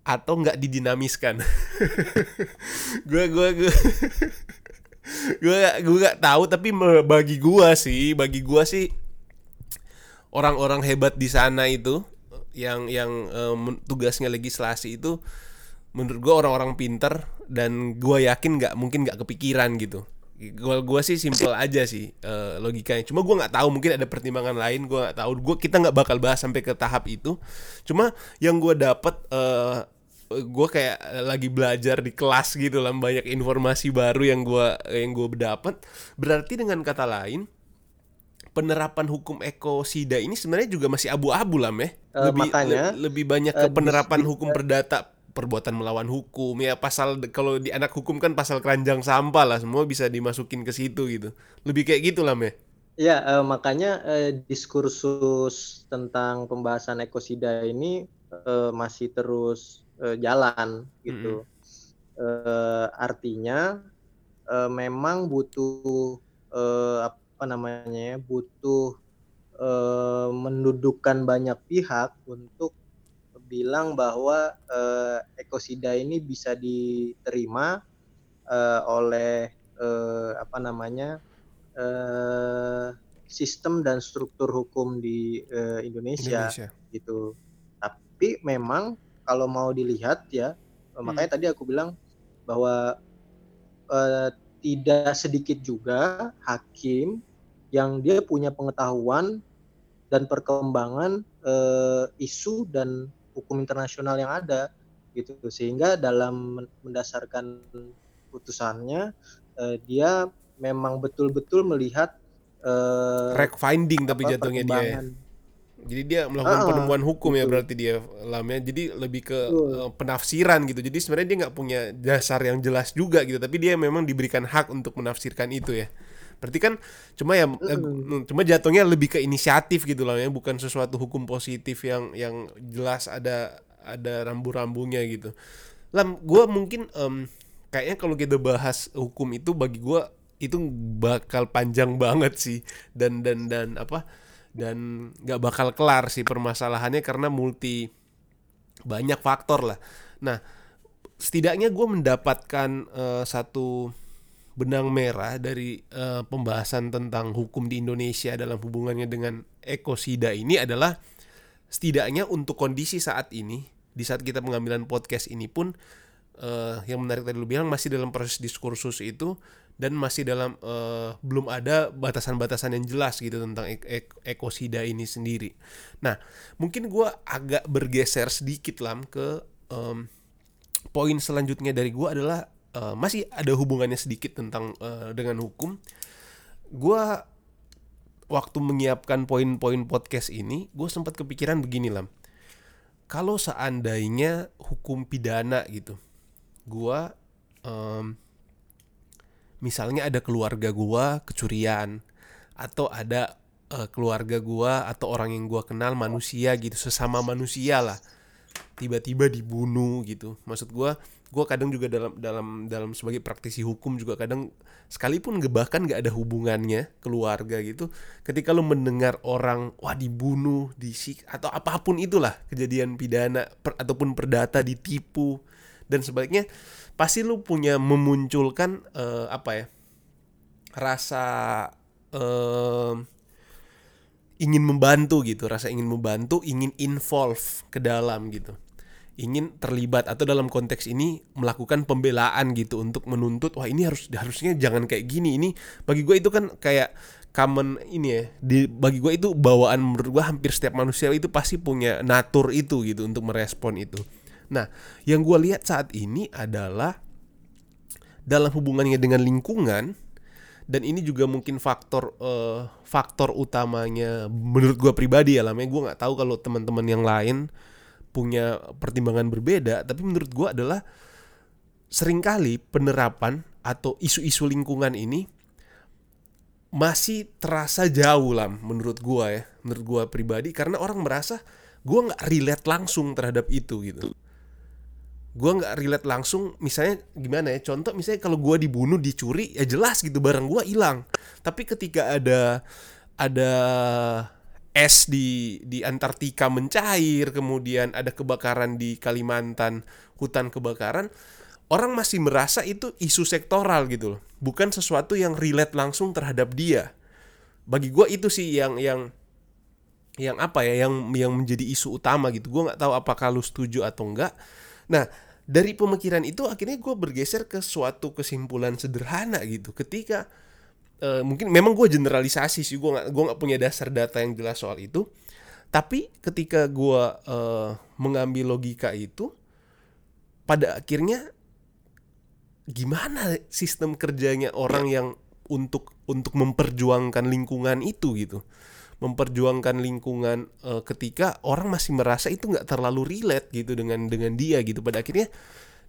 atau nggak didinamiskan. Gue gue gue gue gue nggak tahu tapi bagi gue sih bagi gue sih orang-orang hebat di sana itu yang yang um, tugasnya legislasi itu menurut gue orang-orang pinter dan gue yakin nggak mungkin nggak kepikiran gitu. Gue gue sih simple aja sih uh, logikanya. Cuma gue nggak tahu mungkin ada pertimbangan lain gue nggak tahu. Gue kita nggak bakal bahas sampai ke tahap itu. Cuma yang gue dapet uh, gue kayak lagi belajar di kelas gitu lah banyak informasi baru yang gue yang gue dapat berarti dengan kata lain penerapan hukum ekosida ini sebenarnya juga masih abu-abu lah meh. Uh, lebih makanya, le lebih banyak ke uh, penerapan di, hukum perdata perbuatan melawan hukum ya pasal kalau di anak hukum kan pasal keranjang sampah lah semua bisa dimasukin ke situ gitu lebih kayak gitu lah meh ya uh, makanya uh, diskursus tentang pembahasan ekosida ini uh, masih terus uh, jalan gitu mm -hmm. uh, artinya uh, memang butuh uh, apa namanya ya butuh e, mendudukkan banyak pihak untuk bilang bahwa e, ekosida ini bisa diterima e, oleh e, apa namanya e, sistem dan struktur hukum di e, Indonesia, Indonesia gitu. Tapi memang kalau mau dilihat ya hmm. makanya tadi aku bilang bahwa e, tidak sedikit juga hakim yang dia punya pengetahuan dan perkembangan uh, isu dan hukum internasional yang ada gitu sehingga dalam mendasarkan putusannya uh, dia memang betul-betul melihat rek finding tapi jatuhnya dia. Jadi dia melakukan ah, penemuan hukum ya berarti dia lamanya jadi lebih ke uh, penafsiran gitu. Jadi sebenarnya dia nggak punya dasar yang jelas juga gitu tapi dia memang diberikan hak untuk menafsirkan itu ya. Berarti kan cuma ya mm. cuma jatuhnya lebih ke inisiatif gitu loh ya, bukan sesuatu hukum positif yang yang jelas ada ada rambu-rambunya gitu. Lam, gue mungkin um, kayaknya kalau kita bahas hukum itu bagi gue itu bakal panjang banget sih. Dan dan dan apa dan nggak bakal kelar sih permasalahannya karena multi banyak faktor lah. Nah, setidaknya gue mendapatkan uh, satu benang merah dari uh, pembahasan tentang hukum di Indonesia dalam hubungannya dengan ekosida ini adalah setidaknya untuk kondisi saat ini di saat kita pengambilan podcast ini pun uh, yang menarik tadi lu bilang masih dalam proses diskursus itu dan masih dalam uh, belum ada batasan-batasan yang jelas gitu tentang ek ek ekosida ini sendiri. Nah, mungkin gue agak bergeser sedikit lah ke um, poin selanjutnya dari gue adalah uh, masih ada hubungannya sedikit tentang uh, dengan hukum. Gua waktu menyiapkan poin-poin podcast ini, gue sempat kepikiran begini lah. Kalau seandainya hukum pidana gitu, gue um, misalnya ada keluarga gue kecurian atau ada uh, keluarga gue atau orang yang gue kenal manusia gitu sesama manusia lah tiba-tiba dibunuh gitu. Maksud gue gue kadang juga dalam dalam dalam sebagai praktisi hukum juga kadang sekalipun bahkan nggak ada hubungannya keluarga gitu ketika lo mendengar orang wah dibunuh disik atau apa pun itulah kejadian pidana per, ataupun perdata ditipu dan sebaliknya pasti lo punya memunculkan uh, apa ya rasa uh, ingin membantu gitu rasa ingin membantu ingin involve ke dalam gitu. Ingin terlibat atau dalam konteks ini melakukan pembelaan gitu untuk menuntut wah ini harus harusnya jangan kayak gini ini bagi gue itu kan kayak common ini ya di bagi gue itu bawaan menurut gue hampir setiap manusia itu pasti punya natur itu gitu untuk merespon itu nah yang gue lihat saat ini adalah dalam hubungannya dengan lingkungan dan ini juga mungkin faktor uh, faktor utamanya menurut gue pribadi ya lamanya gue nggak tahu kalau teman-teman yang lain punya pertimbangan berbeda, tapi menurut gue adalah sering kali penerapan atau isu-isu lingkungan ini masih terasa jauh lah menurut gue ya, menurut gue pribadi karena orang merasa gue nggak relate langsung terhadap itu gitu. Gue nggak relate langsung, misalnya gimana ya? Contoh misalnya kalau gue dibunuh, dicuri, ya jelas gitu barang gue hilang. Tapi ketika ada ada es di di Antartika mencair, kemudian ada kebakaran di Kalimantan, hutan kebakaran, orang masih merasa itu isu sektoral gitu loh, bukan sesuatu yang relate langsung terhadap dia. Bagi gue itu sih yang yang yang apa ya, yang yang menjadi isu utama gitu. Gue nggak tahu apakah lu setuju atau enggak. Nah dari pemikiran itu akhirnya gue bergeser ke suatu kesimpulan sederhana gitu. Ketika uh, mungkin memang gue generalisasi sih gue gak gue nggak punya dasar data yang jelas soal itu. Tapi ketika gue uh, mengambil logika itu pada akhirnya gimana sistem kerjanya orang yang untuk untuk memperjuangkan lingkungan itu gitu memperjuangkan lingkungan uh, ketika orang masih merasa itu nggak terlalu relate gitu dengan dengan dia gitu. Pada akhirnya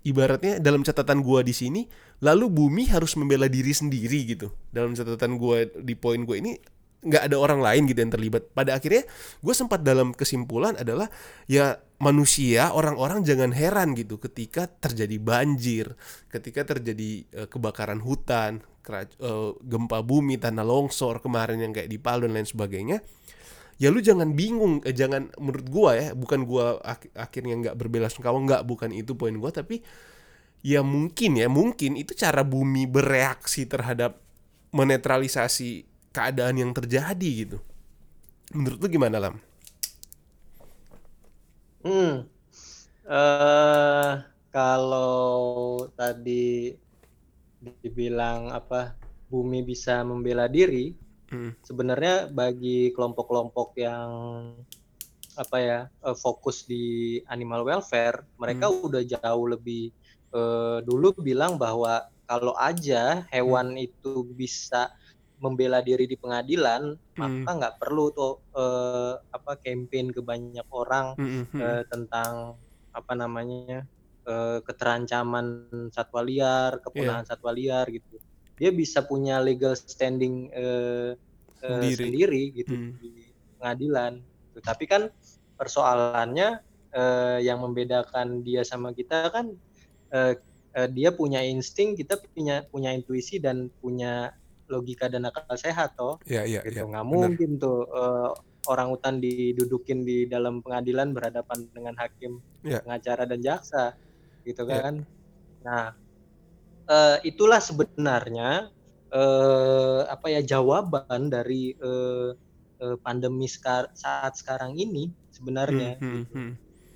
ibaratnya dalam catatan gua di sini lalu bumi harus membela diri sendiri gitu. Dalam catatan gua di poin gua ini nggak ada orang lain gitu yang terlibat. Pada akhirnya gue sempat dalam kesimpulan adalah ya manusia orang-orang jangan heran gitu ketika terjadi banjir ketika terjadi uh, kebakaran hutan uh, gempa bumi tanah longsor kemarin yang kayak di Palu dan lain sebagainya. Ya lu jangan bingung eh, jangan menurut gua ya bukan gua ak akhirnya nggak berbelasungkawa nggak bukan itu poin gua tapi ya mungkin ya mungkin itu cara bumi bereaksi terhadap menetralisasi keadaan yang terjadi gitu menurut lu gimana lam? Hmm uh, kalau tadi dibilang apa bumi bisa membela diri Hmm. Sebenarnya bagi kelompok-kelompok yang apa ya uh, fokus di animal welfare, mereka hmm. udah jauh lebih uh, dulu bilang bahwa kalau aja hewan hmm. itu bisa membela diri di pengadilan, hmm. maka nggak perlu tuh uh, apa campaign ke banyak orang hmm. uh, tentang apa namanya uh, keterancaman satwa liar, kepunahan yeah. satwa liar gitu dia bisa punya legal standing uh, sendiri. sendiri gitu hmm. di pengadilan. Tapi kan persoalannya uh, yang membedakan dia sama kita kan uh, uh, dia punya insting, kita punya punya intuisi dan punya logika dan akal sehat toh. Iya iya. Gitu. Ya, Nggak mungkin tuh uh, orang hutan didudukin di dalam pengadilan berhadapan dengan hakim, Ya. pengacara dan jaksa, gitu Ya. kan. Nah, eh, itulah sebenarnya eh, apa ya jawaban dari eh, eh, pandemi sekar- saat sekarang ini sebenarnya Hmm, hmm, hmm.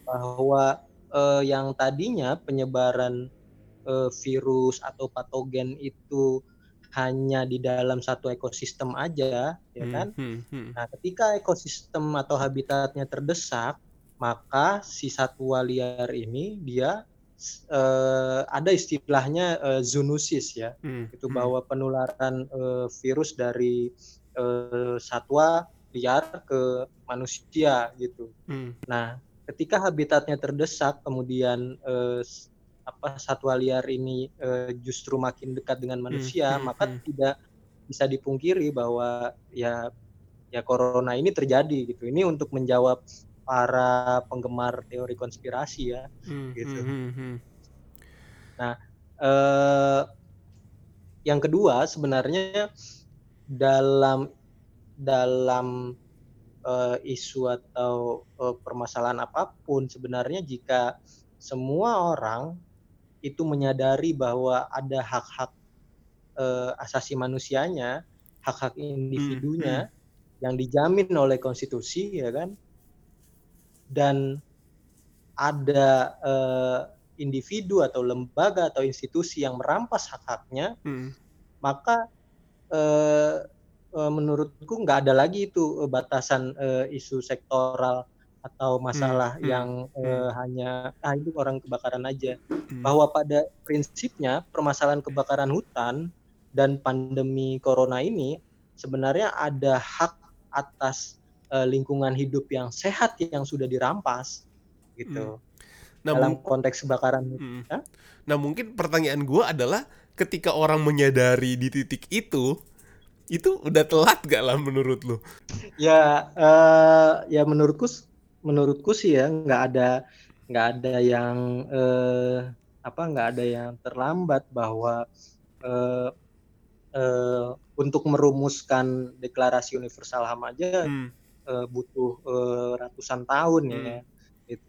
bahwa eh, yang tadinya penyebaran eh, virus atau patogen itu hanya di dalam satu ekosistem aja, ya Hmm, kan? hmm, hmm. Nah, ketika ekosistem atau habitatnya terdesak, maka si satwa liar ini dia eh, ada istilahnya eh, zoonosis ya, Hmm, itu hmm. bahwa penularan eh, virus dari eh, satwa liar ke manusia gitu. Hmm, Nah, ketika habitatnya terdesak, kemudian eh, s- apa satwa liar ini eh, justru makin dekat dengan manusia, hmm, maka hmm. tidak bisa dipungkiri bahwa ya ya corona ini terjadi gitu. Ini untuk menjawab para penggemar teori konspirasi ya. Hmm, gitu. hmm, hmm, hmm. Eh, yang kedua sebenarnya dalam dalam eh, isu atau eh, permasalahan apa pun sebenarnya jika semua orang itu menyadari bahwa ada hak-hak eh, asasi manusianya, hak-hak individunya yang dijamin oleh konstitusi ya kan. Dan ada eh, individu atau lembaga atau institusi yang merampas hak-haknya, Hmm, maka eh, eh, menurutku nggak ada lagi itu batasan eh, isu sektoral atau masalah Hmm, hmm, yang eh, hanya ah itu orang kebakaran aja. hmm. Bahwa pada prinsipnya permasalahan kebakaran hutan dan pandemi corona ini sebenarnya ada hak atas eh, lingkungan hidup yang sehat yang sudah dirampas gitu. Nah, Dalam konteks kebakaran Hmm. Hah? Nah mungkin pertanyaan gue adalah ketika orang menyadari di titik itu, itu udah telat gak lah menurut lu? Ya, eh, ya menurutku, menurutku sih ya nggak ada nggak ada yang eh, apa nggak ada yang terlambat bahwa eh, eh, untuk merumuskan deklarasi universal HAM aja Hmm, eh, butuh eh, ratusan tahun ya. Hmm. Gitu.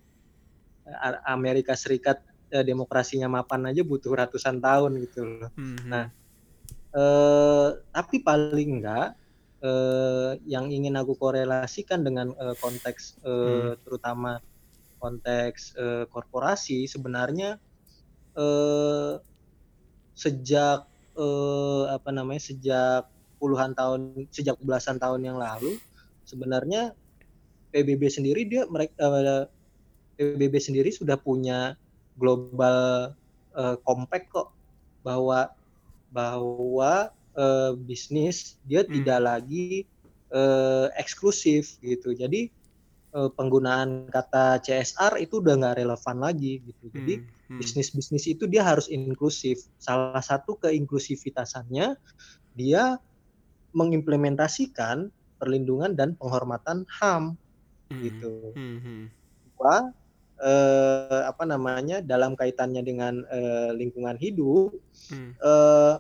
A- Amerika Serikat eh, demokrasinya mapan aja butuh ratusan tahun gitu loh. hmm, hmm. Nah, Eh, tapi paling enggak eh, yang ingin aku korelasikan dengan eh, konteks eh, terutama konteks eh, korporasi sebenarnya eh, sejak eh, apa namanya sejak puluhan tahun sejak belasan tahun yang lalu sebenarnya PBB sendiri dia mereka PBB sendiri sudah punya global eh, compact kok bahwa bahwa eh, bisnis dia Hmm. tidak lagi eh, eksklusif gitu. Jadi eh, penggunaan kata CSR itu udah nggak relevan lagi gitu. Jadi Hmm, hmm. bisnis-bisnis itu dia harus inklusif. Salah satu keinklusivitasannya dia mengimplementasikan perlindungan dan penghormatan HAM Hmm, gitu. hmm, hmm. Bahwa eh, apa namanya dalam kaitannya dengan eh, lingkungan hidup Hmm, eh,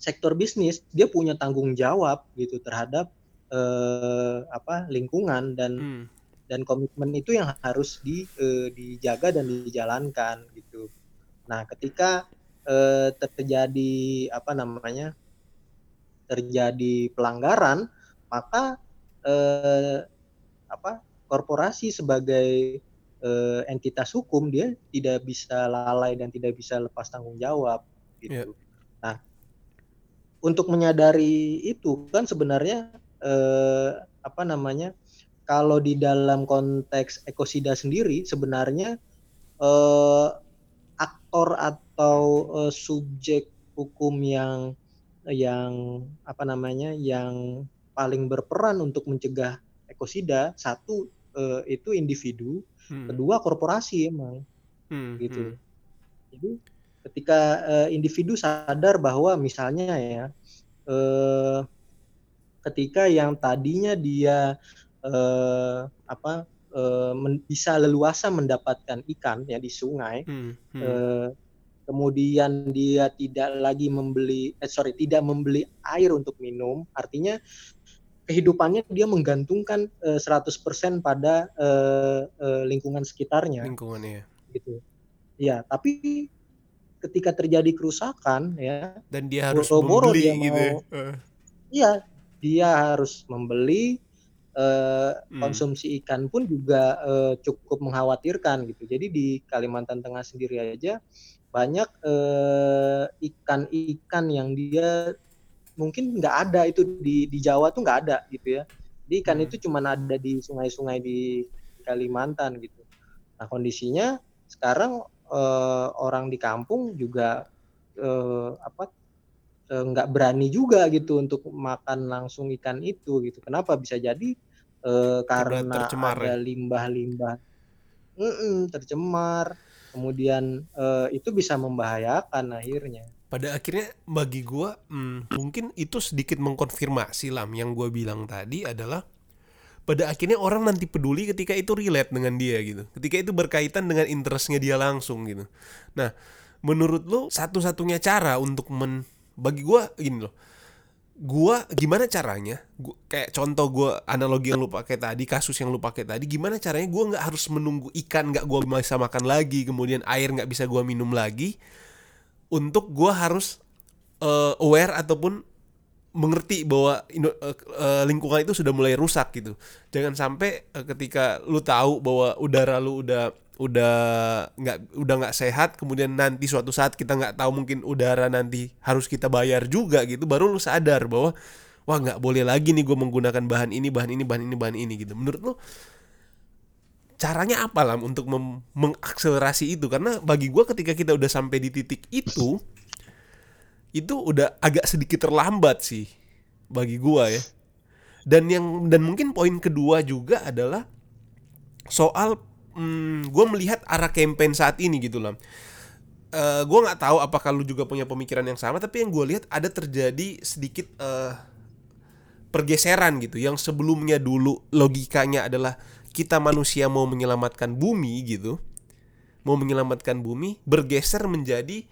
sektor bisnis dia punya tanggung jawab gitu terhadap eh, apa lingkungan dan hmm. dan komitmen itu yang harus di, eh, dijaga dan dijalankan gitu. Nah, ketika eh, terjadi apa namanya terjadi pelanggaran, maka eh, apa korporasi sebagai eh, entitas hukum dia tidak bisa lalai dan tidak bisa lepas tanggung jawab gitu. Nah, untuk menyadari itu kan sebenarnya eh, apa namanya kalau di dalam konteks ekosida sendiri sebenarnya eh, aktor atau eh, subjek hukum yang yang apa namanya yang paling berperan untuk mencegah ekosida satu eh, itu individu, Hmm, kedua korporasi emang hmm, gitu. hmm. Jadi ketika eh, individu sadar bahwa misalnya ya eh, ketika yang tadinya dia eh, apa eh, men- bisa leluasa mendapatkan ikan ya di sungai, Hmm, hmm. eh, kemudian dia tidak lagi membeli, eh, sorry tidak membeli air untuk minum, artinya kehidupannya dia menggantungkan uh, 100% pada uh, uh, lingkungan sekitarnya. Lingkungannya. Gitu. Ya, tapi ketika terjadi kerusakan ya dan dia harus membeli dia gitu. Ya? Iya, dia harus membeli uh, hmm. konsumsi ikan pun juga uh, cukup mengkhawatirkan gitu. Jadi di Kalimantan Tengah sendiri aja banyak ikan-ikan uh, yang dia mungkin nggak ada itu di di Jawa tuh nggak ada gitu ya. Jadi ikan hmm. itu cuma ada di sungai-sungai di Kalimantan gitu. Nah kondisinya sekarang uh, orang di kampung juga uh, apa eh, nggak uh, berani juga gitu untuk makan langsung ikan itu gitu. Kenapa bisa jadi uh, karena tercemar, ada ya? limbah-limbah mm -mm, tercemar, kemudian uh, itu bisa membahayakan akhirnya pada akhirnya bagi gue hmm, mungkin itu sedikit mengkonfirmasi lam yang gue bilang tadi adalah pada akhirnya orang nanti peduli ketika itu relate dengan dia gitu. Ketika itu berkaitan dengan interestnya dia langsung gitu. Nah menurut lo satu-satunya cara untuk men bagi gue gini loh. Gue gimana caranya gua, kayak contoh gue analogi yang lu pakai tadi kasus yang lu pakai tadi gimana caranya gue nggak harus menunggu ikan nggak gue bisa makan lagi kemudian air nggak bisa gue minum lagi untuk gue harus uh, aware ataupun mengerti bahwa uh, uh, lingkungan itu sudah mulai rusak gitu. Jangan sampai uh, ketika lu tahu bahwa udara lu udah udah nggak udah nggak sehat kemudian nanti suatu saat kita nggak tahu mungkin udara nanti harus kita bayar juga gitu baru lu sadar bahwa wah nggak boleh lagi nih gue menggunakan bahan ini bahan ini bahan ini bahan ini gitu menurut lu caranya apa lah untuk mengakselerasi itu karena bagi gue ketika kita udah sampai di titik itu itu udah agak sedikit terlambat sih bagi gue ya. Dan yang dan mungkin poin kedua juga adalah soal hmm, gue melihat arah campaign saat ini gitu lah uh, gue nggak tahu apakah lu juga punya pemikiran yang sama tapi yang gue lihat ada terjadi sedikit uh, pergeseran gitu. Yang sebelumnya dulu logikanya adalah kita manusia mau menyelamatkan bumi gitu mau menyelamatkan bumi bergeser menjadi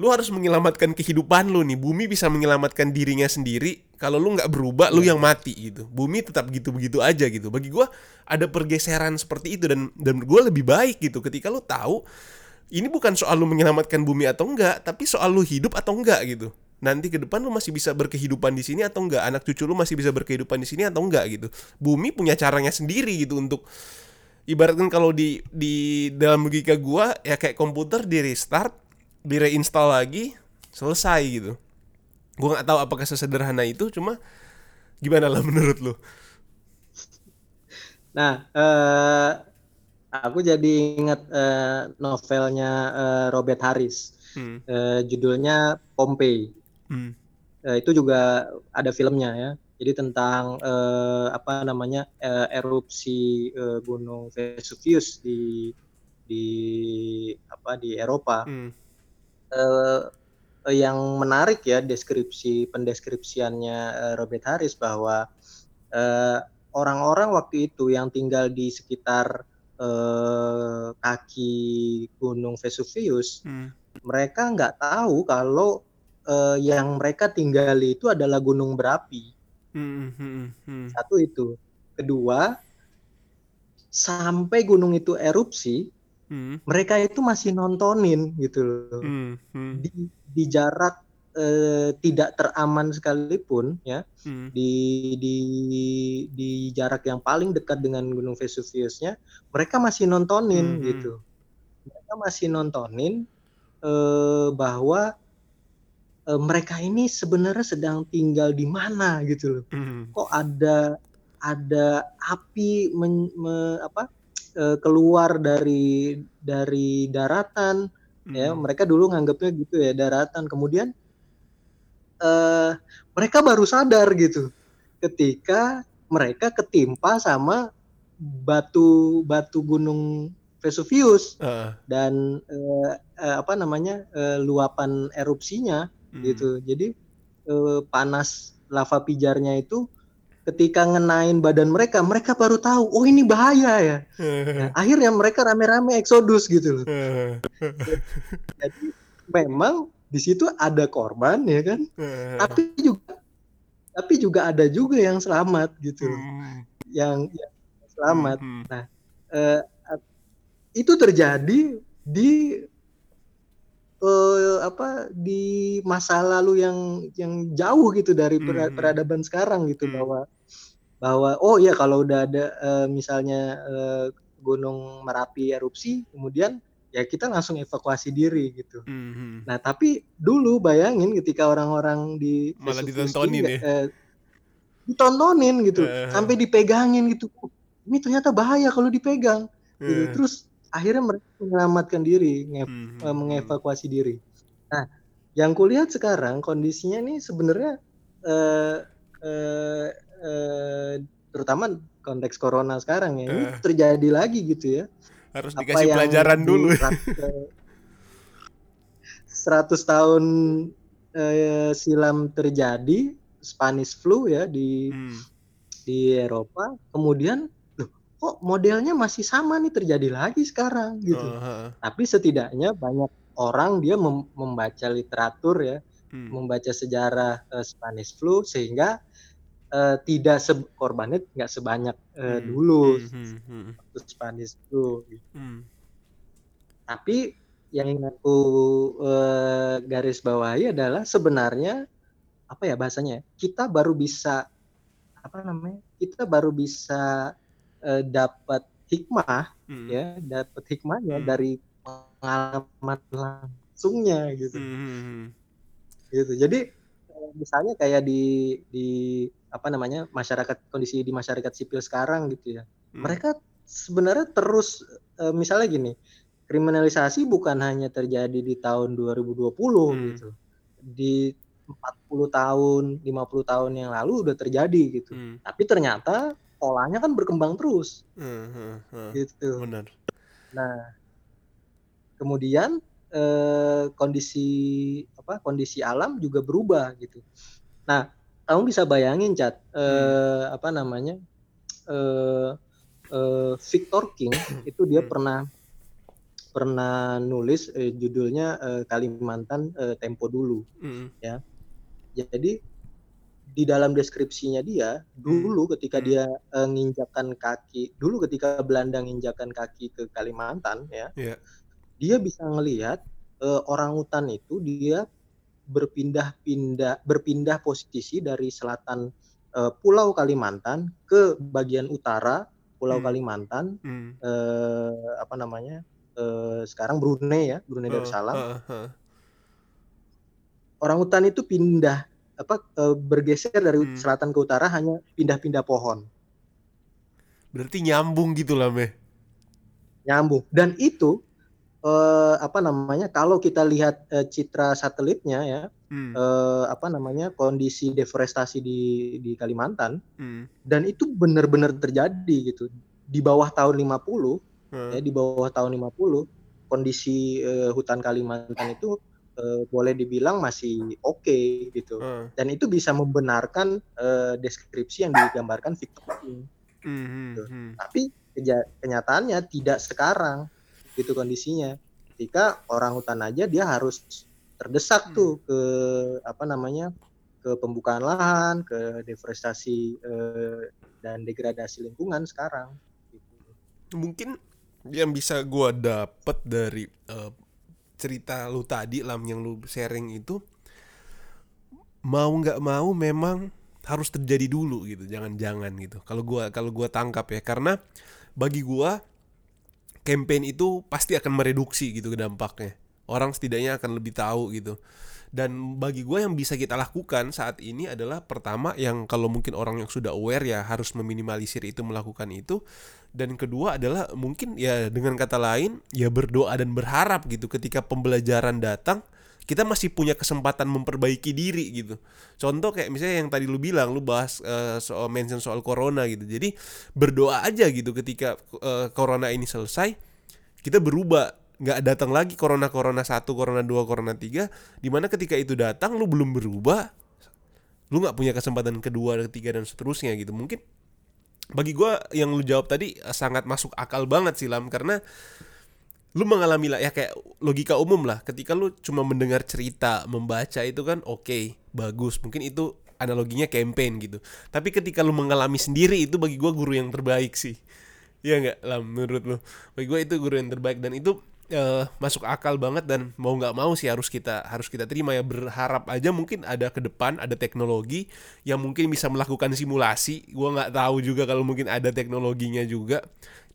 lu harus menyelamatkan kehidupan lu nih. Bumi bisa menyelamatkan dirinya sendiri. Kalau lu nggak berubah lu yang mati gitu. Bumi tetap gitu begitu aja gitu. Bagi gue ada pergeseran seperti itu dan dan gue lebih baik gitu. Ketika lu tahu ini bukan soal lu menyelamatkan bumi atau enggak tapi soal lu hidup atau enggak gitu. Nanti ke depan lu masih bisa berkehidupan di sini atau enggak anak cucu lu masih bisa berkehidupan di sini atau enggak gitu? Bumi punya caranya sendiri gitu untuk ibaratkan kalau di di dalam logika gua ya kayak komputer di restart di reinstall lagi selesai gitu gua nggak tahu apakah sesederhana itu cuma gimana lah <laughs> menurut lu nah uh, aku jadi ingat uh, novelnya uh, Robert Harris hmm. uh, judulnya Pompei Hmm. Uh, itu juga ada filmnya ya. Jadi tentang uh, apa namanya uh, erupsi uh, Gunung Vesuvius di di apa di Eropa. Hmm. Uh, yang menarik ya deskripsi pendeskripsiannya uh, Robert Harris bahwa orang-orang uh, waktu itu yang tinggal di sekitar uh, kaki Gunung Vesuvius, hmm. mereka nggak tahu kalau uh, yang mereka tinggali itu adalah gunung berapi. Hmm, hmm, hmm. Satu itu. Kedua, sampai gunung itu erupsi, hmm. mereka itu masih nontonin gitu loh. Hmm, hmm. Di, di jarak uh, tidak teraman sekalipun ya, hmm. di di di jarak yang paling dekat dengan gunung Vesuviusnya, mereka masih nontonin hmm. hmm. gitu. Mereka masih nontonin uh, bahwa e, mereka ini sebenarnya sedang tinggal di mana gitu loh. Mm. Kok ada ada api men, me, apa e, keluar dari dari daratan ya hmm. mereka dulu nganggapnya gitu ya daratan kemudian e, mereka baru sadar gitu ketika mereka ketimpa sama batu batu gunung Vesuvius uh. dan uh, uh, apa namanya uh, luapan erupsinya hmm. gitu jadi eh, panas lava pijarnya itu ketika ngenain badan mereka mereka baru tahu oh ini bahaya ya. <laughs> Nah, akhirnya mereka rame-rame eksodus gitu loh. <laughs> Jadi memang di situ ada korban ya kan? <laughs> Tapi juga tapi juga ada juga yang selamat gitu Hmm. yang, yang selamat. Hmm. nah eh, itu terjadi di eh, apa di masa lalu yang yang jauh gitu dari per- Mhm. peradaban sekarang gitu Hmm. bahwa bahwa oh ya kalau udah ada eh, misalnya eh, gunung merapi erupsi kemudian ya kita langsung evakuasi diri gitu Hmm. nah tapi dulu bayangin ketika orang-orang di Malah Vesuvius ditontonin ini, ya? eh, ditontonin gitu Eh. sampai dipegangin gitu Oh, ini ternyata bahaya kalau dipegang gitu. Eh. terus akhirnya mereka menyelamatkan diri nge- Hmm. mengevakuasi diri. Nah, yang kulihat sekarang kondisinya nih sebenarnya eh, eh, eh, terutama konteks corona sekarang ya ini Eh. terjadi lagi gitu ya. harus Apa dikasih pelajaran dulu. rat- eh, 100 tahun eh, silam terjadi Spanish flu ya di Hmm. di Eropa, kemudian kok modelnya masih sama nih terjadi lagi sekarang gitu. Ha. Tapi setidaknya banyak orang dia mem- membaca literatur ya, Hmm. membaca sejarah eh, Spanish flu sehingga eh, tidak se- korbannya nggak sebanyak eh, Hmm. dulu Hmm. Hmm. waktu Spanish flu. Hmm. Tapi yang ingin aku eh, garis bawahi adalah sebenarnya apa ya bahasanya? ya, Kita baru bisa apa namanya? Kita baru bisa eh, dapat hikmah Hmm. ya, dapat hikmahnya Hmm. dari pengalaman langsungnya gitu. Hmm. Gitu. Jadi eh, misalnya kayak di di apa namanya? masyarakat kondisi di masyarakat sipil sekarang gitu ya. Hmm. Mereka sebenarnya terus eh, misalnya gini, kriminalisasi bukan hanya terjadi di tahun 2020 Hmm. gitu. Di 40 tahun, 50 tahun yang lalu udah terjadi gitu. Hmm. Tapi ternyata polanya kan berkembang terus Hmm. Hmm. Hmm. gitu. Benar. Nah, kemudian eh, kondisi apa? Kondisi alam juga berubah gitu. Nah, kamu bisa bayangin, Cat, eh, apa namanya? Eh, eh, Victor King <coughs> itu dia Hmm. pernah pernah nulis eh, judulnya eh, Kalimantan eh, Tempo dulu. Hmm. Jadi di dalam deskripsinya dia dulu ketika Hmm. dia eh, nginjakan kaki, dulu ketika Belanda nginjakan kaki ke Kalimantan ya, Iya. dia bisa ngelihat eh, orang hutan itu dia berpindah-pindah berpindah posisi dari selatan eh, Pulau Kalimantan ke bagian utara Pulau Hmm. Kalimantan Hmm. eh, apa namanya eh, sekarang Brunei ya Brunei Oh, Darussalam ha, ha. orang hutan itu pindah apa eh, bergeser dari Hmm. selatan ke utara hanya pindah-pindah pohon Berarti nyambung gitu lah, Meh. nyambung dan itu eh, apa namanya kalau kita lihat eh, citra satelitnya ya Hmm. eh, apa namanya kondisi deforestasi di di Kalimantan Hmm. dan itu benar-benar terjadi gitu di bawah tahun 50 Ha. ya di bawah tahun 50 kondisi eh, hutan Kalimantan itu eh, boleh dibilang masih oke gitu Ha. dan itu bisa membenarkan eh, deskripsi yang digambarkan Victor King Hmm. Hmm. Hmm. tapi kenyataannya tidak sekarang gitu kondisinya ketika orang hutan aja dia harus terdesak Hmm. tuh ke apa namanya ke pembukaan lahan ke deforestasi eh, dan degradasi lingkungan sekarang gitu. mungkin yang bisa gua dapet dari eh, cerita lu tadi lam yang lu sharing itu mau nggak mau memang harus terjadi dulu gitu jangan-jangan gitu. Kalau gua kalau gua tangkap ya karena bagi gua campaign itu pasti akan mereduksi gitu dampaknya. Orang setidaknya akan lebih tahu gitu. Dan bagi gue yang bisa kita lakukan saat ini adalah pertama yang kalau mungkin orang yang sudah aware ya harus meminimalisir itu melakukan itu dan kedua adalah mungkin ya dengan kata lain ya berdoa dan berharap gitu. Ketika pembelajaran datang kita masih punya kesempatan memperbaiki diri gitu. Contoh kayak misalnya yang tadi lu bilang lu bahas eh, soal mention soal corona gitu. Jadi berdoa aja gitu ketika eh, corona ini selesai kita berubah. Nggak datang lagi corona corona satu corona dua corona tiga. Di mana ketika itu datang lu belum berubah lu nggak punya kesempatan kedua ketiga dan seterusnya gitu. Mungkin bagi gua yang lu jawab tadi eh, sangat masuk akal banget sih lam. Karena lu mengalami lah ya kayak logika umum lah. Ketika lu cuma mendengar cerita membaca itu kan oke bagus. Mungkin itu analoginya campaign gitu. Tapi ketika lu mengalami sendiri itu bagi gue guru yang terbaik sih. Iya nggak lah menurut lu? Bagi gue itu guru yang terbaik. Dan itu uh, masuk akal banget dan mau nggak mau sih harus kita harus kita terima ya. Berharap aja mungkin ada ke depan ada teknologi yang mungkin bisa melakukan simulasi. Gue nggak tahu juga kalau mungkin ada teknologinya juga.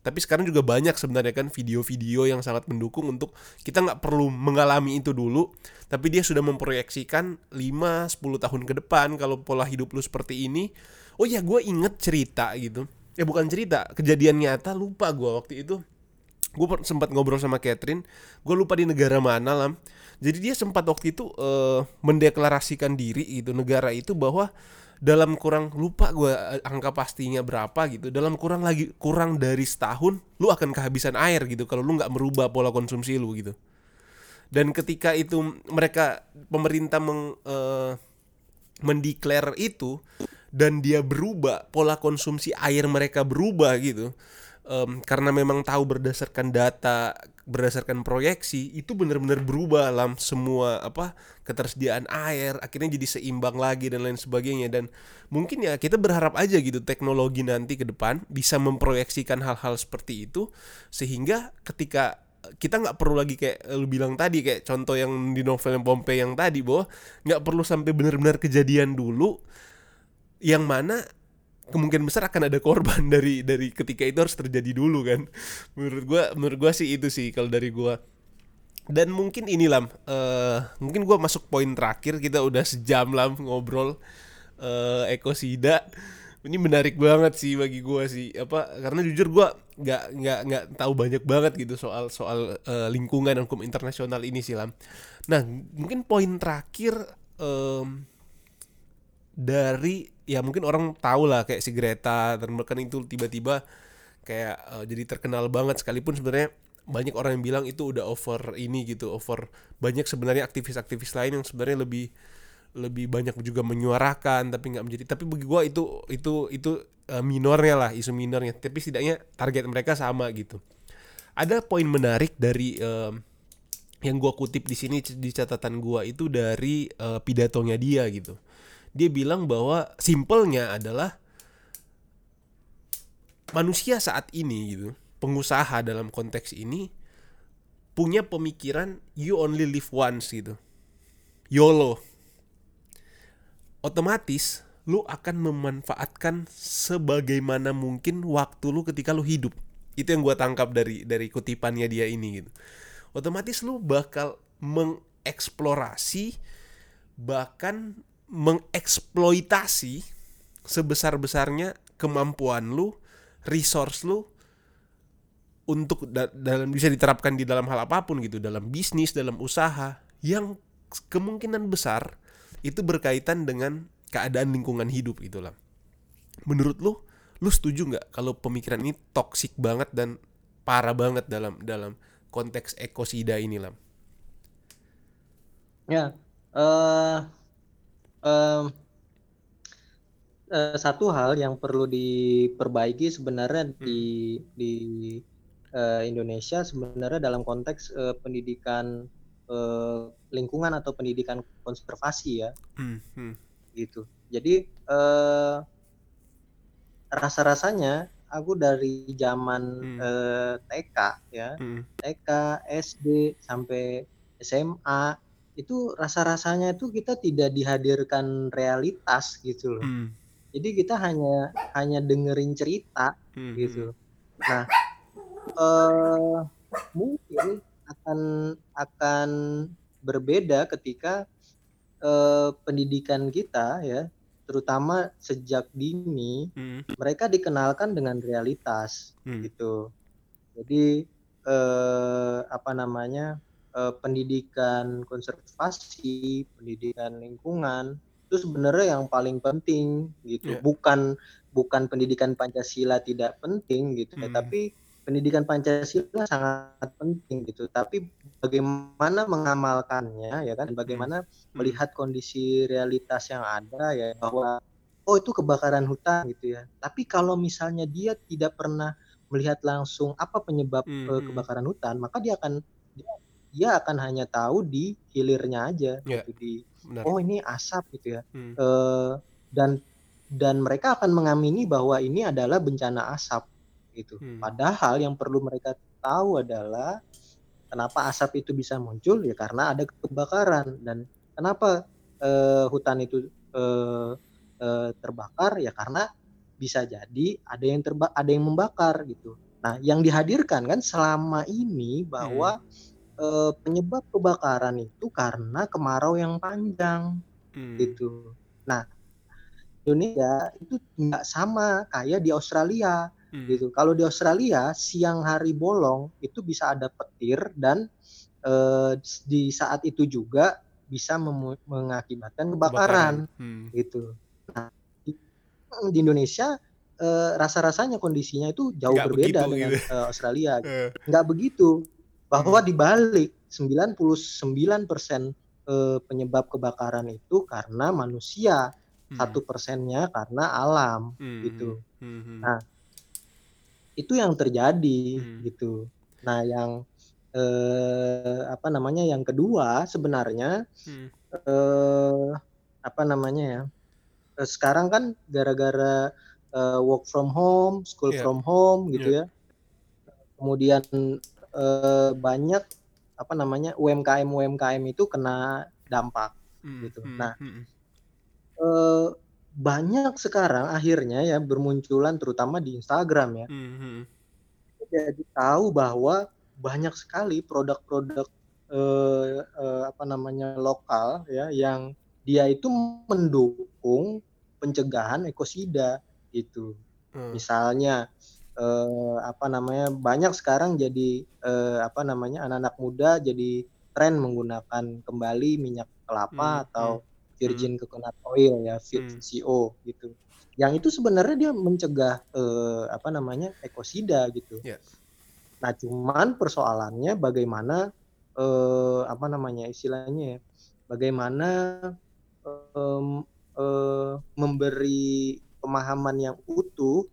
Tapi sekarang juga banyak sebenarnya kan video-video yang sangat mendukung untuk kita nggak perlu mengalami itu dulu tapi dia sudah memproyeksikan 5-10 tahun ke depan kalau pola hidup lu seperti ini. Oh ya gue inget cerita gitu. Ya bukan cerita kejadian nyata lupa gue waktu itu gue sempat ngobrol sama Catherine gue lupa di negara mana lah jadi dia sempat waktu itu uh, mendeklarasikan diri itu negara itu bahwa dalam kurang lupa gue eh, angka pastinya berapa gitu dalam kurang lagi kurang dari setahun lu akan kehabisan air gitu kalau lu nggak merubah pola konsumsi lu gitu. Dan ketika itu mereka pemerintah meng uh, mendeklar itu dan dia berubah pola konsumsi air mereka berubah gitu um, karena memang tahu berdasarkan data berdasarkan proyeksi itu benar-benar berubah dalam semua apa ketersediaan air akhirnya jadi seimbang lagi dan lain sebagainya. Dan mungkin ya kita berharap aja gitu teknologi nanti ke depan bisa memproyeksikan hal-hal seperti itu sehingga ketika kita nggak perlu lagi kayak lu bilang tadi kayak contoh yang di novel yang Pompei yang tadi bahwa nggak perlu sampai benar-benar kejadian dulu yang mana kemungkinan besar akan ada korban <laughs> dari dari ketika itu harus terjadi dulu kan. Menurut gua menurut gua sih itu sih kalau dari gua. Dan mungkin ini lam uh, mungkin gua masuk poin terakhir kita udah sejam lam ngobrol uh, ekosida ini menarik banget sih bagi gua sih apa karena jujur gua nggak nggak nggak tahu banyak banget gitu soal soal uh, lingkungan hukum internasional ini sih lam. Nah mungkin poin terakhir um, dari ya mungkin orang tahu lah kayak si Greta Thunberg kan itu tiba-tiba kayak uh, jadi terkenal banget sekalipun sebenarnya banyak orang yang bilang itu udah over ini gitu over banyak sebenarnya aktivis-aktivis lain yang sebenarnya lebih lebih banyak juga menyuarakan tapi nggak menjadi tapi bagi gua itu itu itu uh, minornya lah isu minornya tapi setidaknya target mereka sama gitu. Ada poin menarik dari uh, yang gua kutip di sini di catatan gua itu dari uh, pidatonya dia gitu dia bilang bahwa simpelnya adalah manusia saat ini gitu pengusaha dalam konteks ini punya pemikiran you only live once gitu. YOLO. Otomatis lu akan memanfaatkan sebagaimana mungkin waktu lu ketika lu hidup. Itu yang gue tangkap dari dari kutipannya dia ini gitu. Otomatis lu bakal mengeksplorasi bahkan mengeksploitasi sebesar-besarnya kemampuan lu, resource lu untuk da dalam bisa diterapkan di dalam hal apa pun gitu, dalam bisnis, dalam usaha yang kemungkinan besar itu berkaitan dengan keadaan lingkungan hidup itulah. Menurut lu, lu setuju nggak kalau pemikiran ini toksik banget dan parah banget dalam dalam konteks ekosida ini lah? Ya, uh, um, uh, satu hal yang perlu diperbaiki sebenarnya hmm. di di uh, Indonesia sebenarnya dalam konteks uh, pendidikan uh, lingkungan atau pendidikan konservasi ya, hmm. Hmm. gitu. Jadi uh, rasa-rasanya aku dari zaman hmm. uh, TK ya, hmm. TK, SD sampai SMA itu rasa-rasanya itu kita tidak dihadirkan realitas gitu loh. Hmm. Jadi kita hanya hanya dengerin cerita hmm. gitu. Nah, uh, mungkin akan akan berbeda ketika uh, pendidikan kita ya, terutama sejak dini hmm. mereka dikenalkan dengan realitas hmm. gitu. Jadi uh, apa namanya? Uh, pendidikan konservasi, pendidikan lingkungan itu sebenarnya yang paling penting gitu. Yeah. Bukan bukan pendidikan Pancasila tidak penting gitu ya, hmm. ya, tapi pendidikan Pancasila sangat penting gitu. Tapi bagaimana mengamalkannya ya kan, bagaimana hmm. melihat kondisi realitas yang ada ya bahwa oh itu kebakaran hutan gitu ya. Tapi kalau misalnya dia tidak pernah melihat langsung apa penyebab hmm. Eh, hmm. kebakaran hutan, maka dia akan dia dia akan hanya tahu di hilirnya aja yeah. gitu di Benar. oh ini asap gitu ya hmm. uh, dan dan mereka akan mengamini bahwa ini adalah bencana asap gitu. Hmm. Padahal yang perlu mereka tahu adalah kenapa asap itu bisa muncul ya karena ada kebakaran dan kenapa uh, hutan itu uh, uh, terbakar ya karena bisa jadi ada yang terba ada yang membakar gitu. Nah, yang dihadirkan kan selama ini bahwa hmm. Uh, penyebab kebakaran itu karena kemarau yang panjang hmm. gitu. Nah, Indonesia itu nggak sama kayak di Australia hmm. gitu. Kalau di Australia siang hari bolong itu bisa ada petir dan uh, di saat itu juga bisa mengakibatkan kebakaran, kebakaran. Hmm. gitu. Nah, di, di Indonesia uh, rasa-rasanya kondisinya itu jauh Nggak berbeda begitu, dengan gitu. uh, Australia. <laughs> Nggak begitu. Bahwa hmm. dibalik 99% uh, penyebab kebakaran itu karena manusia, hmm. satu hmm. persennya karena alam, hmm. gitu. Hmm. hmm. Nah, itu yang terjadi, hmm. gitu. Nah, yang eh, apa namanya yang kedua sebenarnya hmm. eh, apa namanya ya eh, sekarang kan gara-gara eh, work from home, school yeah. from home gitu yeah. ya, kemudian eh, banyak apa namanya UMKM UMKM itu kena dampak hmm. gitu. Hmm. Nah hmm. Eh, banyak sekarang akhirnya ya bermunculan terutama di Instagram ya. Hmm. hmm. Jadi tahu bahwa banyak sekali produk-produk eh, eh, apa namanya lokal ya yang dia itu mendukung pencegahan ekosida itu. Hmm. Misalnya eh, apa namanya banyak sekarang jadi eh, apa namanya anak-anak muda jadi tren menggunakan kembali minyak kelapa hmm. atau hmm. virgin hmm. coconut oil ya VCO hmm. gitu. Yang itu sebenarnya dia mencegah eh, apa namanya ekosida gitu. Yeah. Nah, cuman persoalannya bagaimana eh, apa namanya istilahnya ya, bagaimana eh, eh, memberi pemahaman yang utuh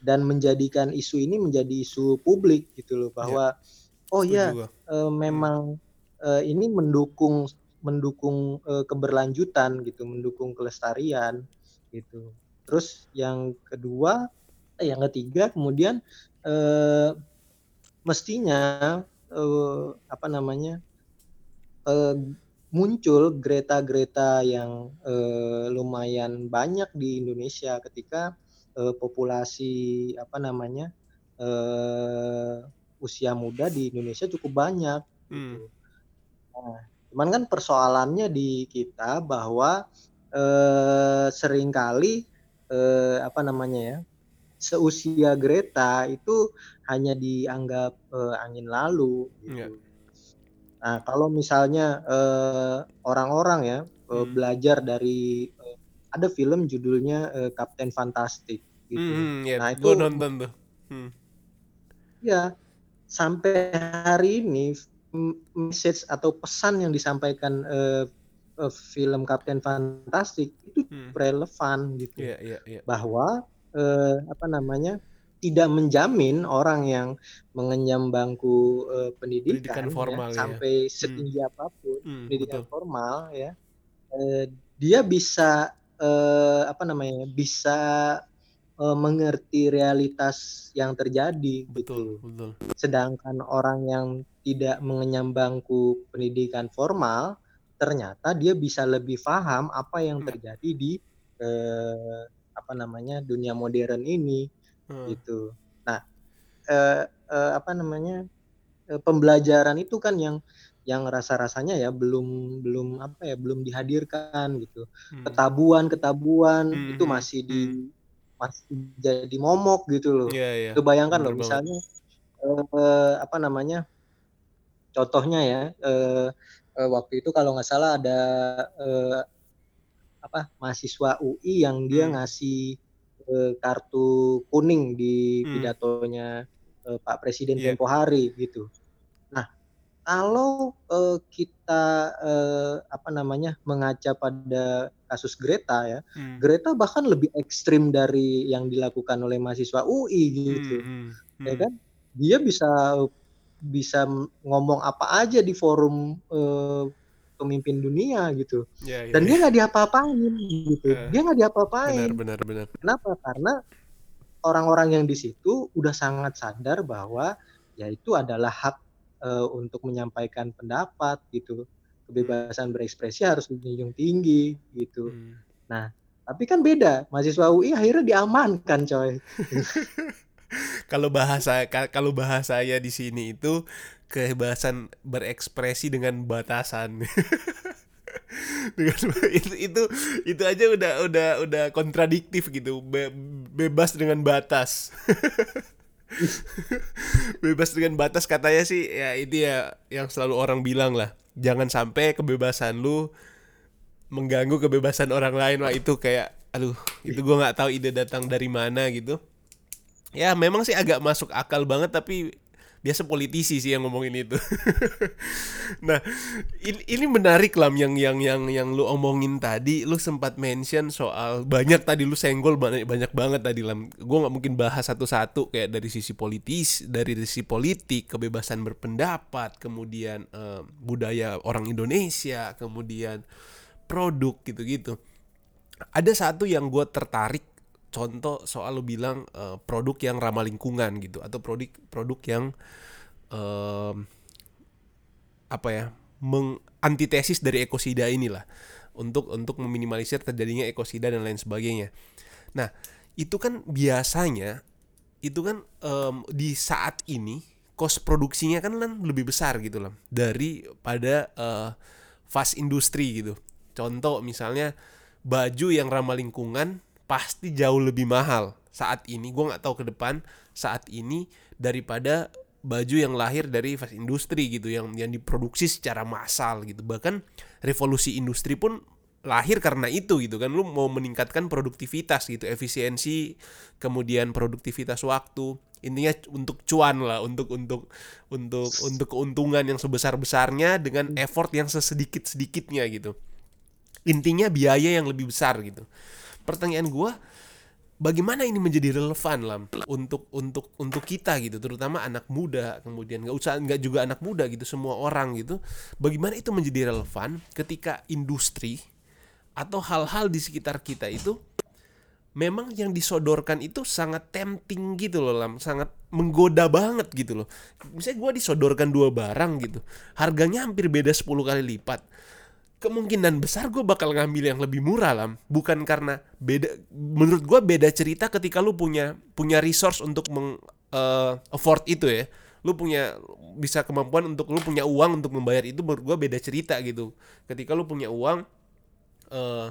dan menjadikan isu ini menjadi isu publik gitu loh bahwa ya. oh ya eh, memang eh, ini mendukung mendukung eh, keberlanjutan gitu, mendukung kelestarian gitu. Terus yang kedua, eh, yang ketiga kemudian eh, mestinya uh, apa namanya uh, muncul Greta-Greta yang uh, lumayan banyak di Indonesia ketika uh, populasi apa namanya uh, usia muda di Indonesia cukup banyak. Gitu. Hmm. Gitu. Nah, cuman kan persoalannya di kita bahwa uh, sering kali uh, apa namanya ya seusia Greta itu hanya dianggap uh, angin lalu gitu. Yeah. Nah, kalau misalnya eh, orang-orang ya uh, hmm. belajar dari uh, ada film judulnya uh, Captain Fantastic gitu. Hmm, yeah, nah, itu nonton tuh. Hmm. Ya, sampai hari ini message atau pesan yang disampaikan uh, uh, film Captain Fantastic itu hmm. relevan gitu. Yeah, yeah, yeah. Bahwa eh, apa namanya tidak menjamin orang yang mengenyam bangku eh, pendidikan, pendidikan ya, formal ya, sampai hmm. setinggi hmm. apa pun hmm, pendidikan betul. formal ya eh, dia bisa eh, apa namanya bisa eh, mengerti realitas yang terjadi betul, gitu. betul. Sedangkan orang yang tidak mengenyam bangku pendidikan formal ternyata dia bisa lebih paham apa yang hmm. terjadi di eh, apa namanya dunia modern ini hmm. gitu. Nah, eh, eh, apa namanya eh, pembelajaran itu kan yang yang rasa-rasanya ya belum belum apa ya belum dihadirkan gitu. Hmm. Ketabuan ketabuan hmm. itu masih di hmm. Masih jadi momok gitu loh. Yeah, yeah. Kebayangkan loh misalnya eh, apa namanya contohnya ya eh, eh, waktu itu kalau nggak salah ada eh, apa mahasiswa UI yang dia hmm. ngasih uh, kartu kuning di hmm. pidatonya uh, Pak Presiden yeah. tempo hari gitu. Kalau uh, kita uh, apa namanya mengaca pada kasus Greta ya, hmm. Greta bahkan lebih ekstrim dari yang dilakukan oleh mahasiswa UI gitu, hmm. Hmm. hmm. ya kan? Dia bisa bisa ngomong apa aja di forum uh, pemimpin dunia gitu Ya, ya, dan dia ya. nggak diapa-apain gitu Eh, dia nggak diapa-apain benar benar benar. kenapa karena orang-orang yang di situ udah sangat sadar bahwa ya itu adalah hak eh, untuk menyampaikan pendapat gitu kebebasan berekspresi harus dijunjung tinggi gitu Hmm. nah tapi kan beda mahasiswa UI akhirnya diamankan coy <laughs> Kalau bahasa ka- kalau bahasanya di sini itu kebebasan berekspresi dengan batasan. <laughs> Dengan- <laughs> itu itu itu aja udah udah udah kontradiktif gitu. Be- bebas dengan batas. <laughs> bebas dengan batas katanya sih ya itu ya yang selalu orang bilang lah. Jangan sampai kebebasan lu mengganggu kebebasan orang lain wah itu kayak aduh itu gua nggak tahu ide datang dari mana gitu ya memang sih agak masuk akal banget tapi biasa politisi sih yang ngomongin itu. <laughs> Nah ini, ini menarik lam yang yang yang yang lu omongin tadi. Lu sempat mention soal banyak tadi lu senggol banyak banyak banget tadi lam. Gue nggak mungkin bahas satu-satu kayak dari sisi politis dari sisi politik kebebasan berpendapat kemudian eh, budaya orang Indonesia kemudian produk gitu-gitu. Ada satu yang gue tertarik contoh soal lu bilang eh, produk yang ramah lingkungan gitu atau produk produk yang em, apa ya mengantitesis dari ekosida inilah untuk untuk meminimalisir terjadinya ekosida dan lain sebagainya. Nah itu kan biasanya itu kan em, di saat ini cost produksinya kan kan lebih besar gitu loh daripada eh, fast industri gitu. Contoh misalnya baju yang ramah lingkungan pasti jauh lebih mahal saat ini. Gue nggak tahu ke depan saat ini daripada baju yang lahir dari fast industri gitu yang yang diproduksi secara massal gitu. Bahkan revolusi industri pun lahir karena itu gitu kan lu mau meningkatkan produktivitas gitu efisiensi kemudian produktivitas waktu intinya untuk cuan lah untuk untuk untuk untuk keuntungan yang sebesar besarnya dengan effort yang sesedikit sedikitnya gitu intinya biaya yang lebih besar gitu pertanyaan gua bagaimana ini menjadi relevan lam untuk untuk untuk kita gitu terutama anak muda kemudian nggak usah nggak juga anak muda gitu semua orang gitu. Bagaimana itu menjadi relevan ketika industri atau hal-hal di sekitar kita itu memang yang disodorkan itu sangat tempting gitu loh lam sangat menggoda banget gitu loh. Misalnya gue disodorkan dua barang gitu harganya hampir beda 10 kali lipat kemungkinan besar gue bakal ngambil yang lebih murah lam. Bukan karena beda menurut gue beda cerita ketika lu punya punya resource untuk meng eh, afford itu ya. Lu punya bisa kemampuan untuk lu punya uang untuk membayar itu menurut gue beda cerita gitu. Ketika lu punya uang eh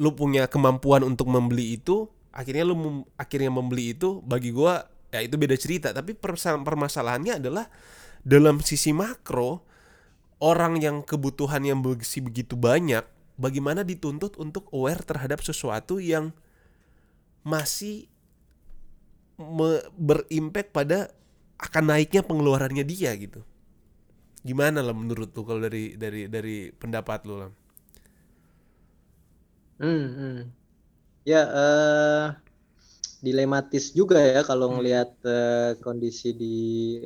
lu punya kemampuan untuk membeli itu akhirnya lu mem- akhirnya membeli itu bagi gua ya itu beda cerita. Tapi permasalahannya adalah dalam sisi makro orang yang kebutuhan yang begitu banyak bagaimana dituntut untuk aware terhadap sesuatu yang masih me- berimpact pada akan naiknya pengeluarannya dia gitu gimana lah menurut lu kalau dari dari dari pendapat lu lah Hmm, hmm. Ya, eh, dilematis juga ya kalau ngelihat eh, kondisi di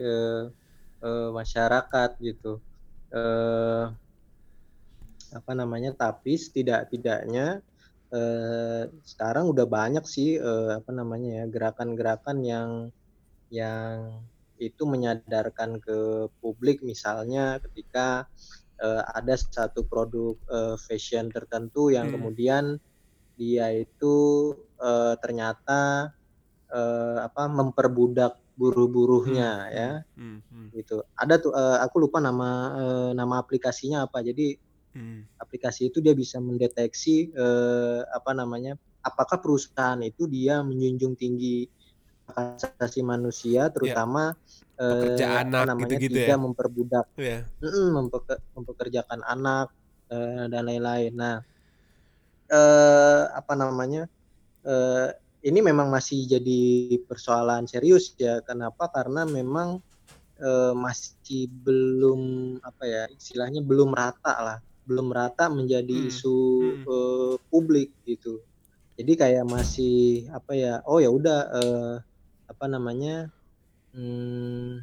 eh, eh, masyarakat gitu. Eh, apa namanya? Tapi setidak-tidaknya eh, sekarang udah banyak sih eh, apa namanya ya gerakan-gerakan yang yang itu menyadarkan ke publik misalnya ketika eh, ada satu produk eh, fashion tertentu yang Hmm. kemudian dia itu eh, ternyata eh, apa memperbudak buruh-buruhnya ya Hmm, hmm, gitu. Ada tuh eh, aku lupa nama eh, nama aplikasinya apa. Jadi hmm. aplikasi itu dia bisa mendeteksi eh, apa namanya apakah perusahaan itu dia menjunjung tinggi hak asasi manusia terutama eh, Pekerja apa anak namanya gitu-gitu tidak ya? memperbudak ya mm, mempeker- mempekerjakan anak eh, dan lain-lain. Nah, eh, apa namanya? Ini memang masih jadi persoalan serius ya. Kenapa? Karena memang eh, masih belum apa ya istilahnya belum rata lah, belum rata menjadi Hmm, isu hmm. eh, publik gitu. Jadi kayak masih apa ya? Oh ya udah eh, apa namanya? Hmm,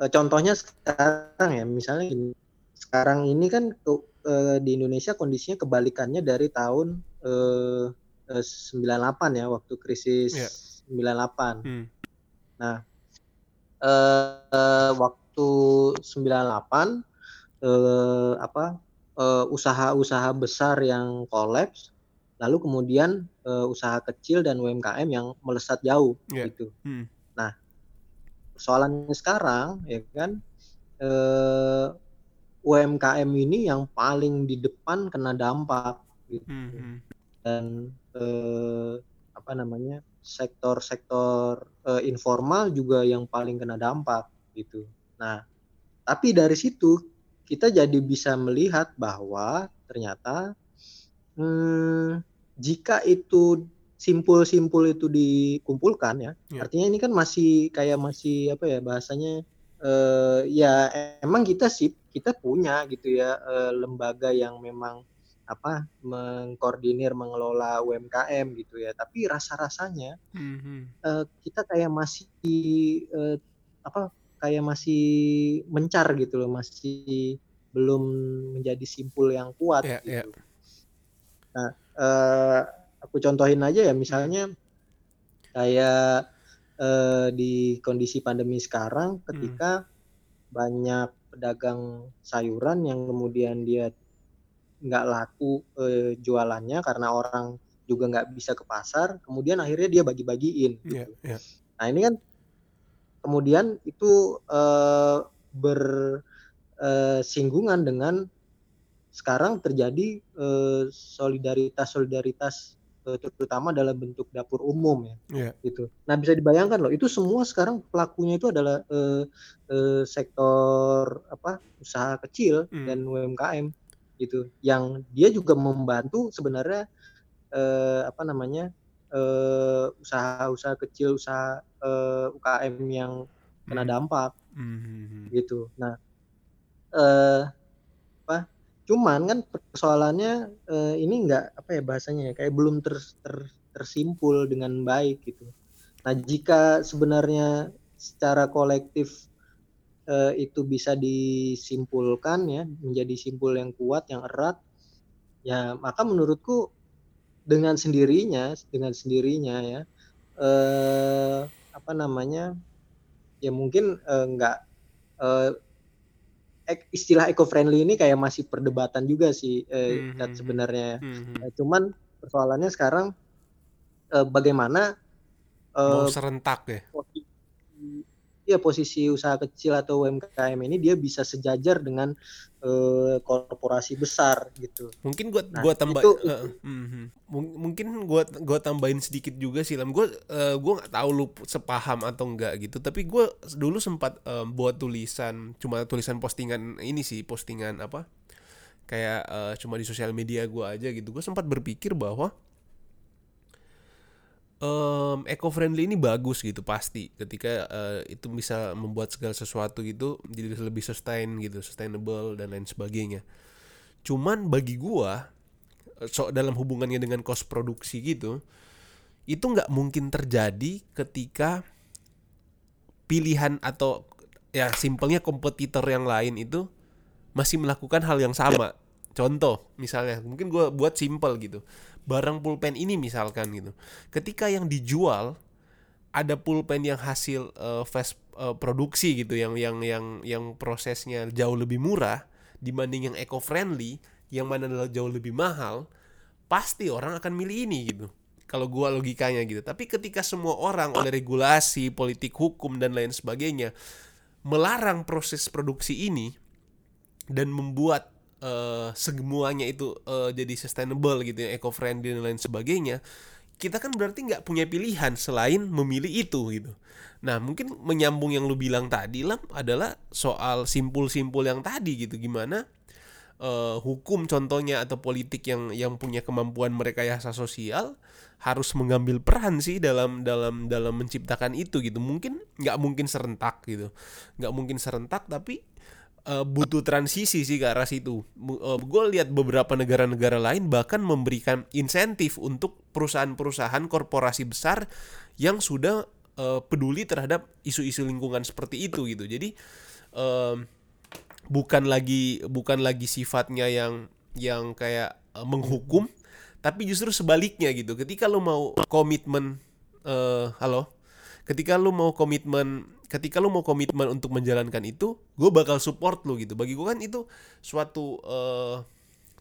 eh, contohnya sekarang ya misalnya gini, sekarang ini kan uh, di Indonesia kondisinya kebalikannya dari tahun uh, 98 ya waktu krisis yeah. 98. Hmm. Nah, uh, waktu 98 uh, apa usaha-usaha uh, besar yang kolaps lalu kemudian uh, usaha kecil dan UMKM yang melesat jauh yeah. gitu. Hmm. Nah, persoalannya sekarang ya kan uh, UMKM ini yang paling di depan kena dampak gitu. Hmm. hmm. Dan uh, apa namanya? sektor-sektor uh, informal juga yang paling kena dampak gitu. Nah, tapi dari situ kita jadi bisa melihat bahwa ternyata hmm, jika itu simpul-simpul itu dikumpulkan ya, ya, artinya ini kan masih kayak masih apa ya bahasanya uh, ya emang kita sih kita punya gitu ya uh, lembaga yang memang apa mengkoordinir mengelola UMKM gitu ya tapi rasa-rasanya mm-hmm. uh, kita kayak masih uh, apa kayak masih mencar gitu loh masih belum menjadi simpul yang kuat yeah, gitu. Yeah Nah, eh, aku contohin aja ya misalnya kayak eh, di kondisi pandemi sekarang ketika hmm. banyak pedagang sayuran yang kemudian dia nggak laku eh, jualannya karena orang juga nggak bisa ke pasar, kemudian akhirnya dia bagi-bagiin. Gitu. Yeah, yeah. Nah ini kan kemudian itu eh, bersinggungan eh, dengan sekarang terjadi uh, solidaritas solidaritas uh, terutama dalam bentuk dapur umum ya yeah. gitu nah bisa dibayangkan loh itu semua sekarang pelakunya itu adalah uh, uh, sektor apa usaha kecil mm. dan UMKM gitu yang dia juga membantu sebenarnya uh, apa namanya usaha-usaha kecil usaha uh, UKM yang kena hmm. dampak mm. gitu nah uh, apa Cuman kan persoalannya uh, ini enggak apa ya bahasanya ya kayak belum ter, ter, tersimpul dengan baik gitu. Nah jika sebenarnya secara kolektif uh, itu bisa disimpulkan ya menjadi simpul yang kuat yang erat, ya maka menurutku dengan sendirinya dengan sendirinya ya uh, apa namanya ya mungkin uh, enggak uh, istilah eco friendly ini kayak masih perdebatan juga sih eh, mm-hmm. sebenarnya. Mm-hmm. Cuman persoalannya sekarang eh, bagaimana eh, mau serentak ya. Ya posisi usaha kecil atau UMKM ini dia bisa sejajar dengan uh, korporasi besar gitu. Mungkin gua nah, gua tambah uh, uh, mungkin gua gua tambahin sedikit juga sih lam. Gua uh, gua nggak tahu lu sepaham atau enggak gitu, tapi gua dulu sempat uh, buat tulisan cuma tulisan postingan ini sih, postingan apa? Kayak uh, cuma di sosial media gua aja gitu. Gua sempat berpikir bahwa um, eco friendly ini bagus gitu pasti. Ketika uh, itu bisa membuat segala sesuatu gitu jadi lebih sustain gitu sustainable dan lain sebagainya. Cuman bagi gua so dalam hubungannya dengan cost produksi gitu itu nggak mungkin terjadi ketika pilihan atau ya simpelnya kompetitor yang lain itu masih melakukan hal yang sama. Contoh misalnya mungkin gue buat simpel gitu barang pulpen ini misalkan gitu. Ketika yang dijual ada pulpen yang hasil uh, fast uh, produksi gitu yang yang yang yang prosesnya jauh lebih murah dibanding yang eco friendly yang mana adalah jauh lebih mahal, pasti orang akan milih ini gitu. Kalau gua logikanya gitu. Tapi ketika semua orang oleh regulasi, politik hukum dan lain sebagainya melarang proses produksi ini dan membuat uh, semuanya itu uh, jadi sustainable gitu ya, eco friendly dan lain sebagainya kita kan berarti nggak punya pilihan selain memilih itu gitu. Nah mungkin menyambung yang lu bilang tadi lah adalah soal simpul-simpul yang tadi gitu. Gimana uh, hukum contohnya atau politik yang yang punya kemampuan mereka merekayasa sosial harus mengambil peran sih dalam dalam dalam menciptakan itu gitu. Mungkin nggak mungkin serentak gitu. Nggak mungkin serentak tapi uh, butuh transisi sih ke arah situ. Uh, eh, gue lihat beberapa negara-negara lain bahkan memberikan insentif untuk perusahaan-perusahaan korporasi besar yang sudah uh, peduli terhadap isu-isu lingkungan seperti itu gitu. Jadi uh, bukan lagi bukan lagi sifatnya yang yang kayak uh, menghukum tapi justru sebaliknya gitu ketika lu mau komitmen uh, halo ketika lu mau komitmen ketika lu mau komitmen untuk menjalankan itu gue bakal support lu gitu. Bagi gue kan itu suatu uh,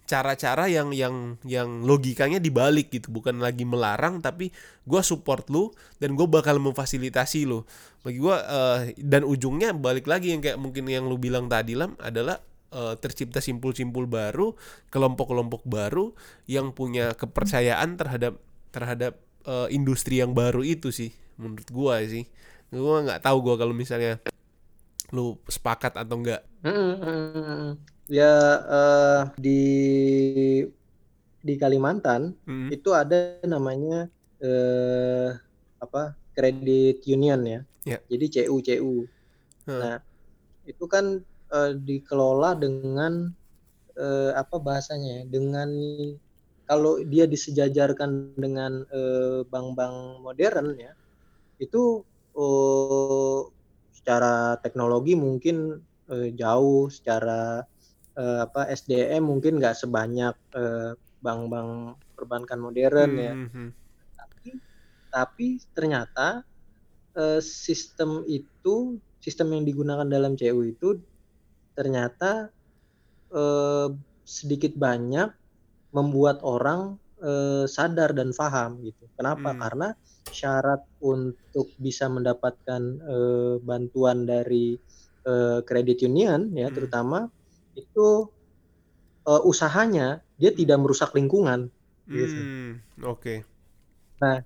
cara-cara yang yang yang logikanya dibalik gitu. Bukan lagi melarang tapi gue support lu dan gue bakal memfasilitasi lu. Bagi gue uh, dan ujungnya balik lagi yang kayak mungkin yang lu bilang tadi lam adalah uh, tercipta simpul-simpul baru kelompok-kelompok baru yang punya kepercayaan terhadap terhadap uh, industri yang baru itu sih menurut gue sih gue nggak tahu gue kalau misalnya lu sepakat atau enggak ya uh, di di Kalimantan hmm. itu ada namanya uh, apa kredit union ya. Yeah. Jadi CU CU. Hmm. Nah itu kan uh, dikelola dengan uh, apa bahasanya? Ya, dengan kalau dia disejajarkan dengan bank-bank uh, modern ya, itu uh, secara teknologi mungkin uh, jauh, secara uh, apa SDM mungkin nggak sebanyak uh, bank-bank perbankan modern hmm. ya. Hmm. Tapi tapi ternyata uh, sistem itu sistem yang digunakan dalam CU itu ternyata uh, sedikit banyak membuat orang uh, sadar dan paham gitu. Kenapa? Hmm. Karena syarat untuk bisa mendapatkan uh, bantuan dari kredit uh, union ya hmm. terutama itu uh, usahanya dia tidak merusak lingkungan. Gitu. Hmm, Oke. Okay. Nah,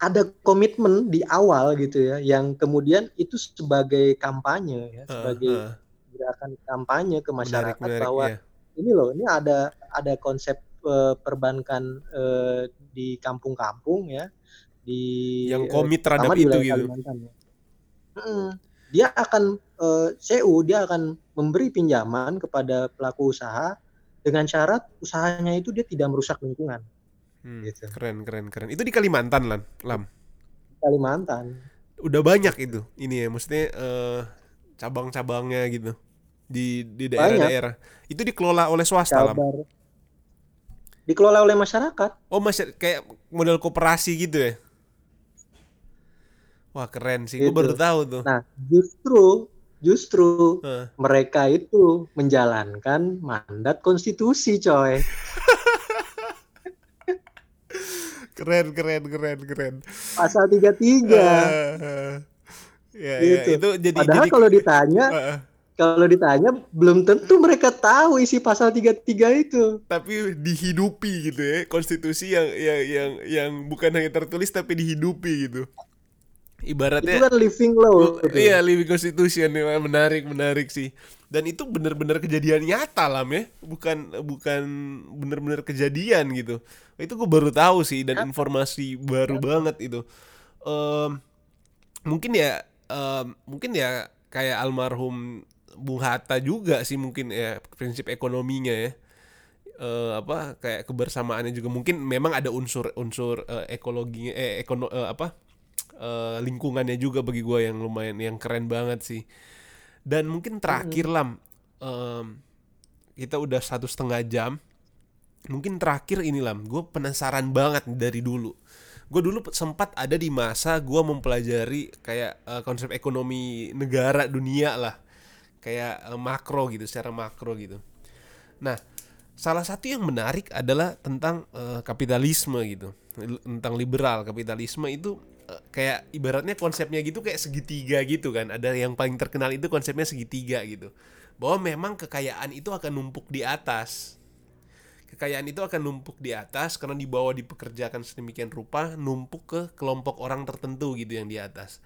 ada komitmen di awal gitu ya, yang kemudian itu sebagai kampanye ya, sebagai uh, uh. gerakan kampanye ke masyarakat menarik, menarik, bahwa ya. ini loh, ini ada ada konsep uh, perbankan uh, di kampung-kampung ya, di yang komit terhadap itu gitu. Ya. Hmm, dia akan uh, CU dia akan memberi pinjaman kepada pelaku usaha dengan syarat usahanya itu dia tidak merusak lingkungan. Hmm, gitu. Keren keren keren. Itu di Kalimantan lan, Lam. Kalimantan. Udah banyak itu. Ini ya maksudnya uh, cabang-cabangnya gitu di di daerah-daerah. Itu dikelola oleh swasta, Kabar. Lam. Dikelola oleh masyarakat. Oh, masih kayak model koperasi gitu ya? Wah keren sih, gue baru tahu tuh. Nah justru justru uh. mereka itu menjalankan mandat konstitusi, coy. <laughs> keren keren keren keren. Pasal 33 uh, uh. Ya, gitu. ya, itu jadi Padahal jadi, kalau ditanya uh, kalau ditanya belum tentu mereka tahu isi pasal 33 itu. Tapi dihidupi gitu ya, konstitusi yang yang yang yang bukan hanya tertulis tapi dihidupi gitu. Ibaratnya itu kan living law gitu. iya living constitution. Menarik menarik sih. Dan itu benar-benar kejadian nyata lah ya. Bukan bukan benar-benar kejadian gitu. Itu gue baru tahu sih dan informasi baru banget itu. Um, mungkin ya um, mungkin ya kayak almarhum Bung Hatta juga sih mungkin ya prinsip ekonominya ya. Uh, apa kayak kebersamaannya juga. Mungkin memang ada unsur unsur uh, ekologinya eh ekono uh, apa uh, lingkungannya juga bagi gue yang lumayan yang keren banget sih. Dan mungkin terakhir mm. lam um, kita udah satu setengah jam. Mungkin terakhir ini lam gue penasaran banget dari dulu. Gue dulu sempat ada di masa gue mempelajari kayak uh, konsep ekonomi negara dunia lah kayak uh, makro gitu secara makro gitu. Nah salah satu yang menarik adalah tentang uh, kapitalisme gitu. Tentang liberal kapitalisme itu kayak ibaratnya konsepnya gitu kayak segitiga gitu kan. Ada yang paling terkenal itu konsepnya segitiga gitu. Bahwa memang kekayaan itu akan numpuk di atas. Kekayaan itu akan numpuk di atas karena dibawa dipekerjakan sedemikian rupa numpuk ke kelompok orang tertentu gitu yang di atas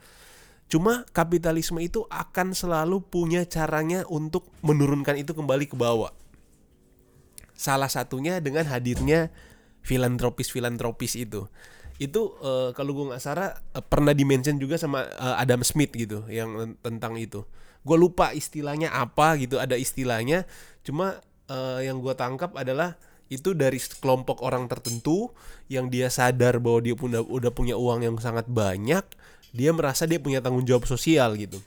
cuma kapitalisme itu akan selalu punya caranya untuk menurunkan itu kembali ke bawah. Salah satunya dengan hadirnya filantropis filantropis itu. Itu uh, kalau gue nggak salah uh, pernah dimention juga sama uh, Adam Smith gitu yang tentang itu. Gue lupa istilahnya apa gitu ada istilahnya. Cuma uh, yang gue tangkap adalah itu dari kelompok orang tertentu yang dia sadar bahwa dia punya udah punya uang yang sangat banyak dia merasa dia punya tanggung jawab sosial gitu.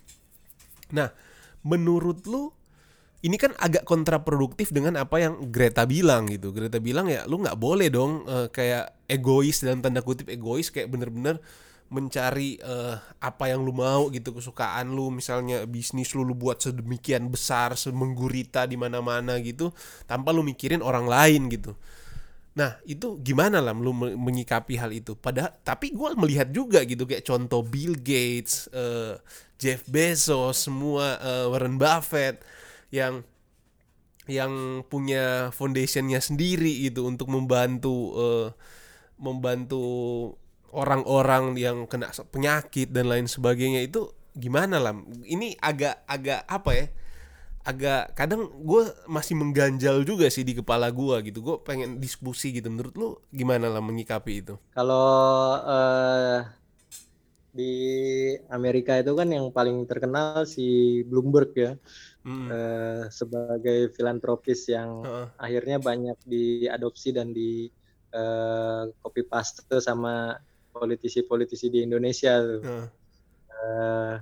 Nah menurut lu ini kan agak kontraproduktif dengan apa yang Greta bilang gitu. Greta bilang ya lu nggak boleh dong uh, kayak egois dalam tanda kutip egois kayak bener-bener mencari uh, apa yang lu mau gitu kesukaan lu. Misalnya bisnis lu lu buat sedemikian besar semenggurita di mana-mana gitu tanpa lu mikirin orang lain gitu nah itu gimana lah lu menyikapi hal itu? Pada tapi gue melihat juga gitu kayak contoh Bill Gates uh, Jeff Bezos semua uh, Warren Buffett yang yang punya foundationnya sendiri gitu untuk membantu uh, membantu orang-orang yang kena penyakit dan lain sebagainya. Itu gimana lah ini agak agak apa ya agak kadang gue masih mengganjal juga sih di kepala gue gitu gue pengen diskusi gitu menurut lu gimana lah menyikapi itu kalau uh, di Amerika itu kan yang paling terkenal si Bloomberg ya hmm. uh, sebagai filantropis yang uh -uh. akhirnya banyak diadopsi dan di uh, copy paste sama politisi-politisi di Indonesia tuh. Uh. Uh,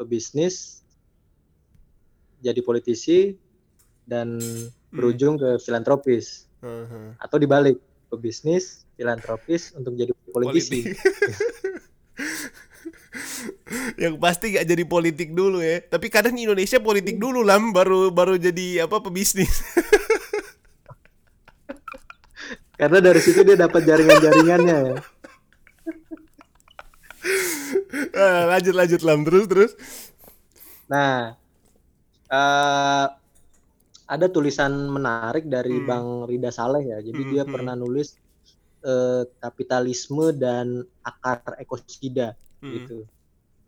pebisnis jadi politisi dan hmm. berujung ke filantropis. Uh -huh. Atau dibalik, pebisnis, filantropis untuk jadi politisi. <laughs> yang pasti gak jadi politik dulu ya. Tapi kadang Indonesia politik dulu lah, baru baru jadi apa pebisnis. <laughs> Karena dari situ dia dapat jaringan-jaringannya ya. Ah, lanjut lanjut lam terus terus. Nah, uh, ada tulisan menarik dari hmm. Bang Rida Saleh ya. Jadi hmm, dia hmm. pernah nulis uh, kapitalisme dan akar ekosida hmm. gitu.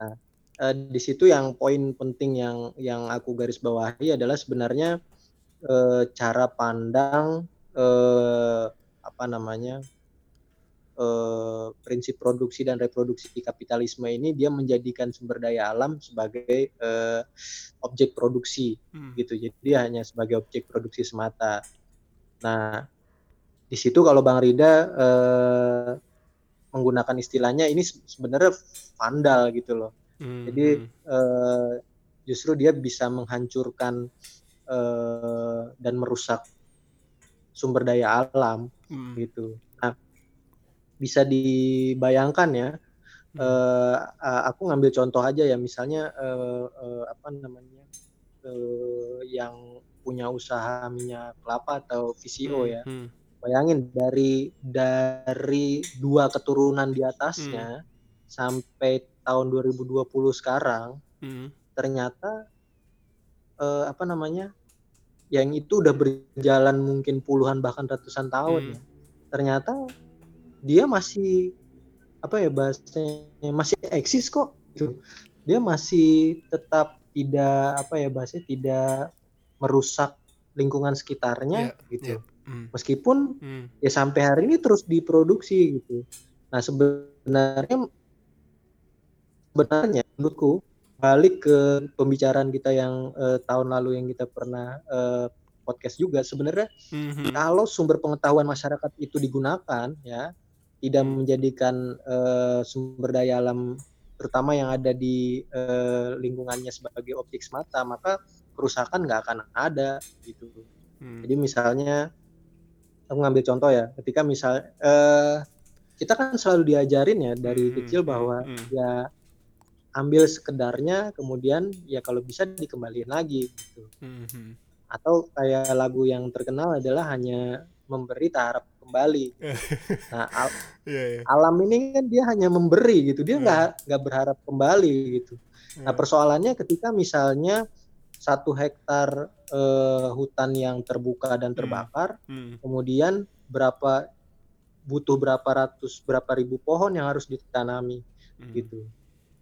Nah, uh, di situ yang poin penting yang yang aku garis bawahi adalah sebenarnya uh, cara pandang uh, apa namanya eh, prinsip produksi dan reproduksi kapitalisme ini dia menjadikan sumber daya alam sebagai eh, objek produksi hmm. gitu jadi dia hanya sebagai objek produksi semata nah di situ kalau bang Rida eh, menggunakan istilahnya ini sebenarnya vandal gitu loh hmm. jadi hmm. eh, justru dia bisa menghancurkan eh, dan merusak sumber daya alam hmm. gitu bisa dibayangkan ya. Hmm. Uh, aku ngambil contoh aja ya, misalnya uh, uh, apa namanya uh, yang punya usaha minyak kelapa atau VCO hmm. ya. Hmm. Bayangin dari dari dua keturunan di atasnya hmm. sampai tahun 2020 sekarang, hmm. ternyata uh, apa namanya yang itu udah berjalan mungkin puluhan bahkan ratusan tahun hmm. ya. Ternyata dia masih apa ya bahasanya masih eksis kok gitu. Dia masih tetap tidak apa ya bahasanya tidak merusak lingkungan sekitarnya yeah, gitu. Yeah. Mm. Meskipun mm. ya sampai hari ini terus diproduksi gitu. Nah, sebenarnya sebenarnya menurutku balik ke pembicaraan kita yang uh, tahun lalu yang kita pernah uh, podcast juga sebenarnya mm-hmm. kalau sumber pengetahuan masyarakat itu digunakan ya tidak menjadikan uh, sumber daya alam terutama yang ada di uh, lingkungannya sebagai objek semata maka kerusakan nggak akan ada gitu hmm. jadi misalnya aku ngambil contoh ya ketika misal uh, kita kan selalu diajarin ya dari hmm. kecil bahwa hmm. ya ambil sekedarnya kemudian ya kalau bisa dikembalikan lagi gitu hmm. atau kayak lagu yang terkenal adalah hanya memberi tak kembali. <laughs> Nah, al yeah, yeah. alam ini kan dia hanya memberi gitu, dia nggak yeah. nggak berharap kembali gitu. Yeah. Nah, persoalannya ketika misalnya satu hektar uh, hutan yang terbuka dan hmm. terbakar, mm. Mm. kemudian berapa butuh berapa ratus berapa ribu pohon yang harus ditanami mm. gitu.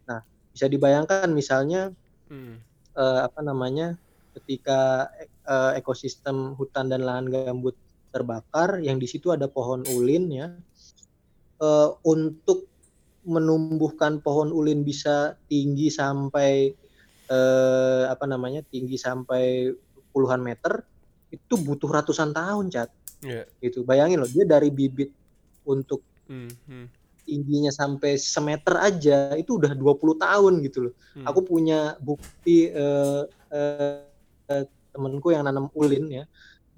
Nah, bisa dibayangkan misalnya mm. uh, apa namanya ketika uh, ekosistem hutan dan lahan gambut terbakar yang di situ ada pohon ulin ya uh, untuk menumbuhkan pohon ulin bisa tinggi sampai uh, apa namanya tinggi sampai puluhan meter itu butuh ratusan tahun cat yeah. gitu bayangin loh dia dari bibit untuk mm -hmm. tingginya sampai semeter aja itu udah 20 tahun gitu loh mm. aku punya bukti uh, uh, temenku yang nanam ulin ya.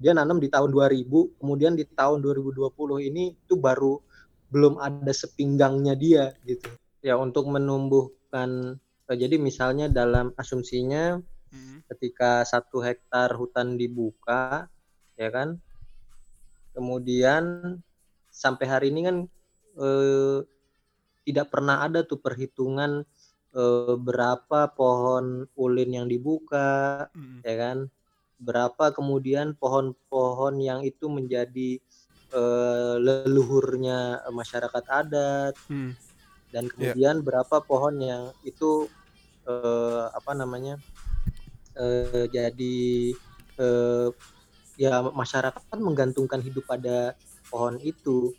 Dia nanam di tahun 2000, kemudian di tahun 2020 ini itu baru belum ada sepinggangnya dia gitu. Ya untuk menumbuhkan eh, jadi misalnya dalam asumsinya Hmm. ketika satu hektar hutan dibuka ya kan kemudian sampai hari ini kan eh, tidak pernah ada tuh perhitungan eh, berapa pohon ulin yang dibuka Hmm. ya kan berapa kemudian pohon-pohon yang itu menjadi eh, leluhurnya masyarakat adat Hmm. dan Iya. kemudian berapa pohon yang itu eh, apa namanya eh, jadi eh, ya masyarakat kan menggantungkan hidup pada pohon itu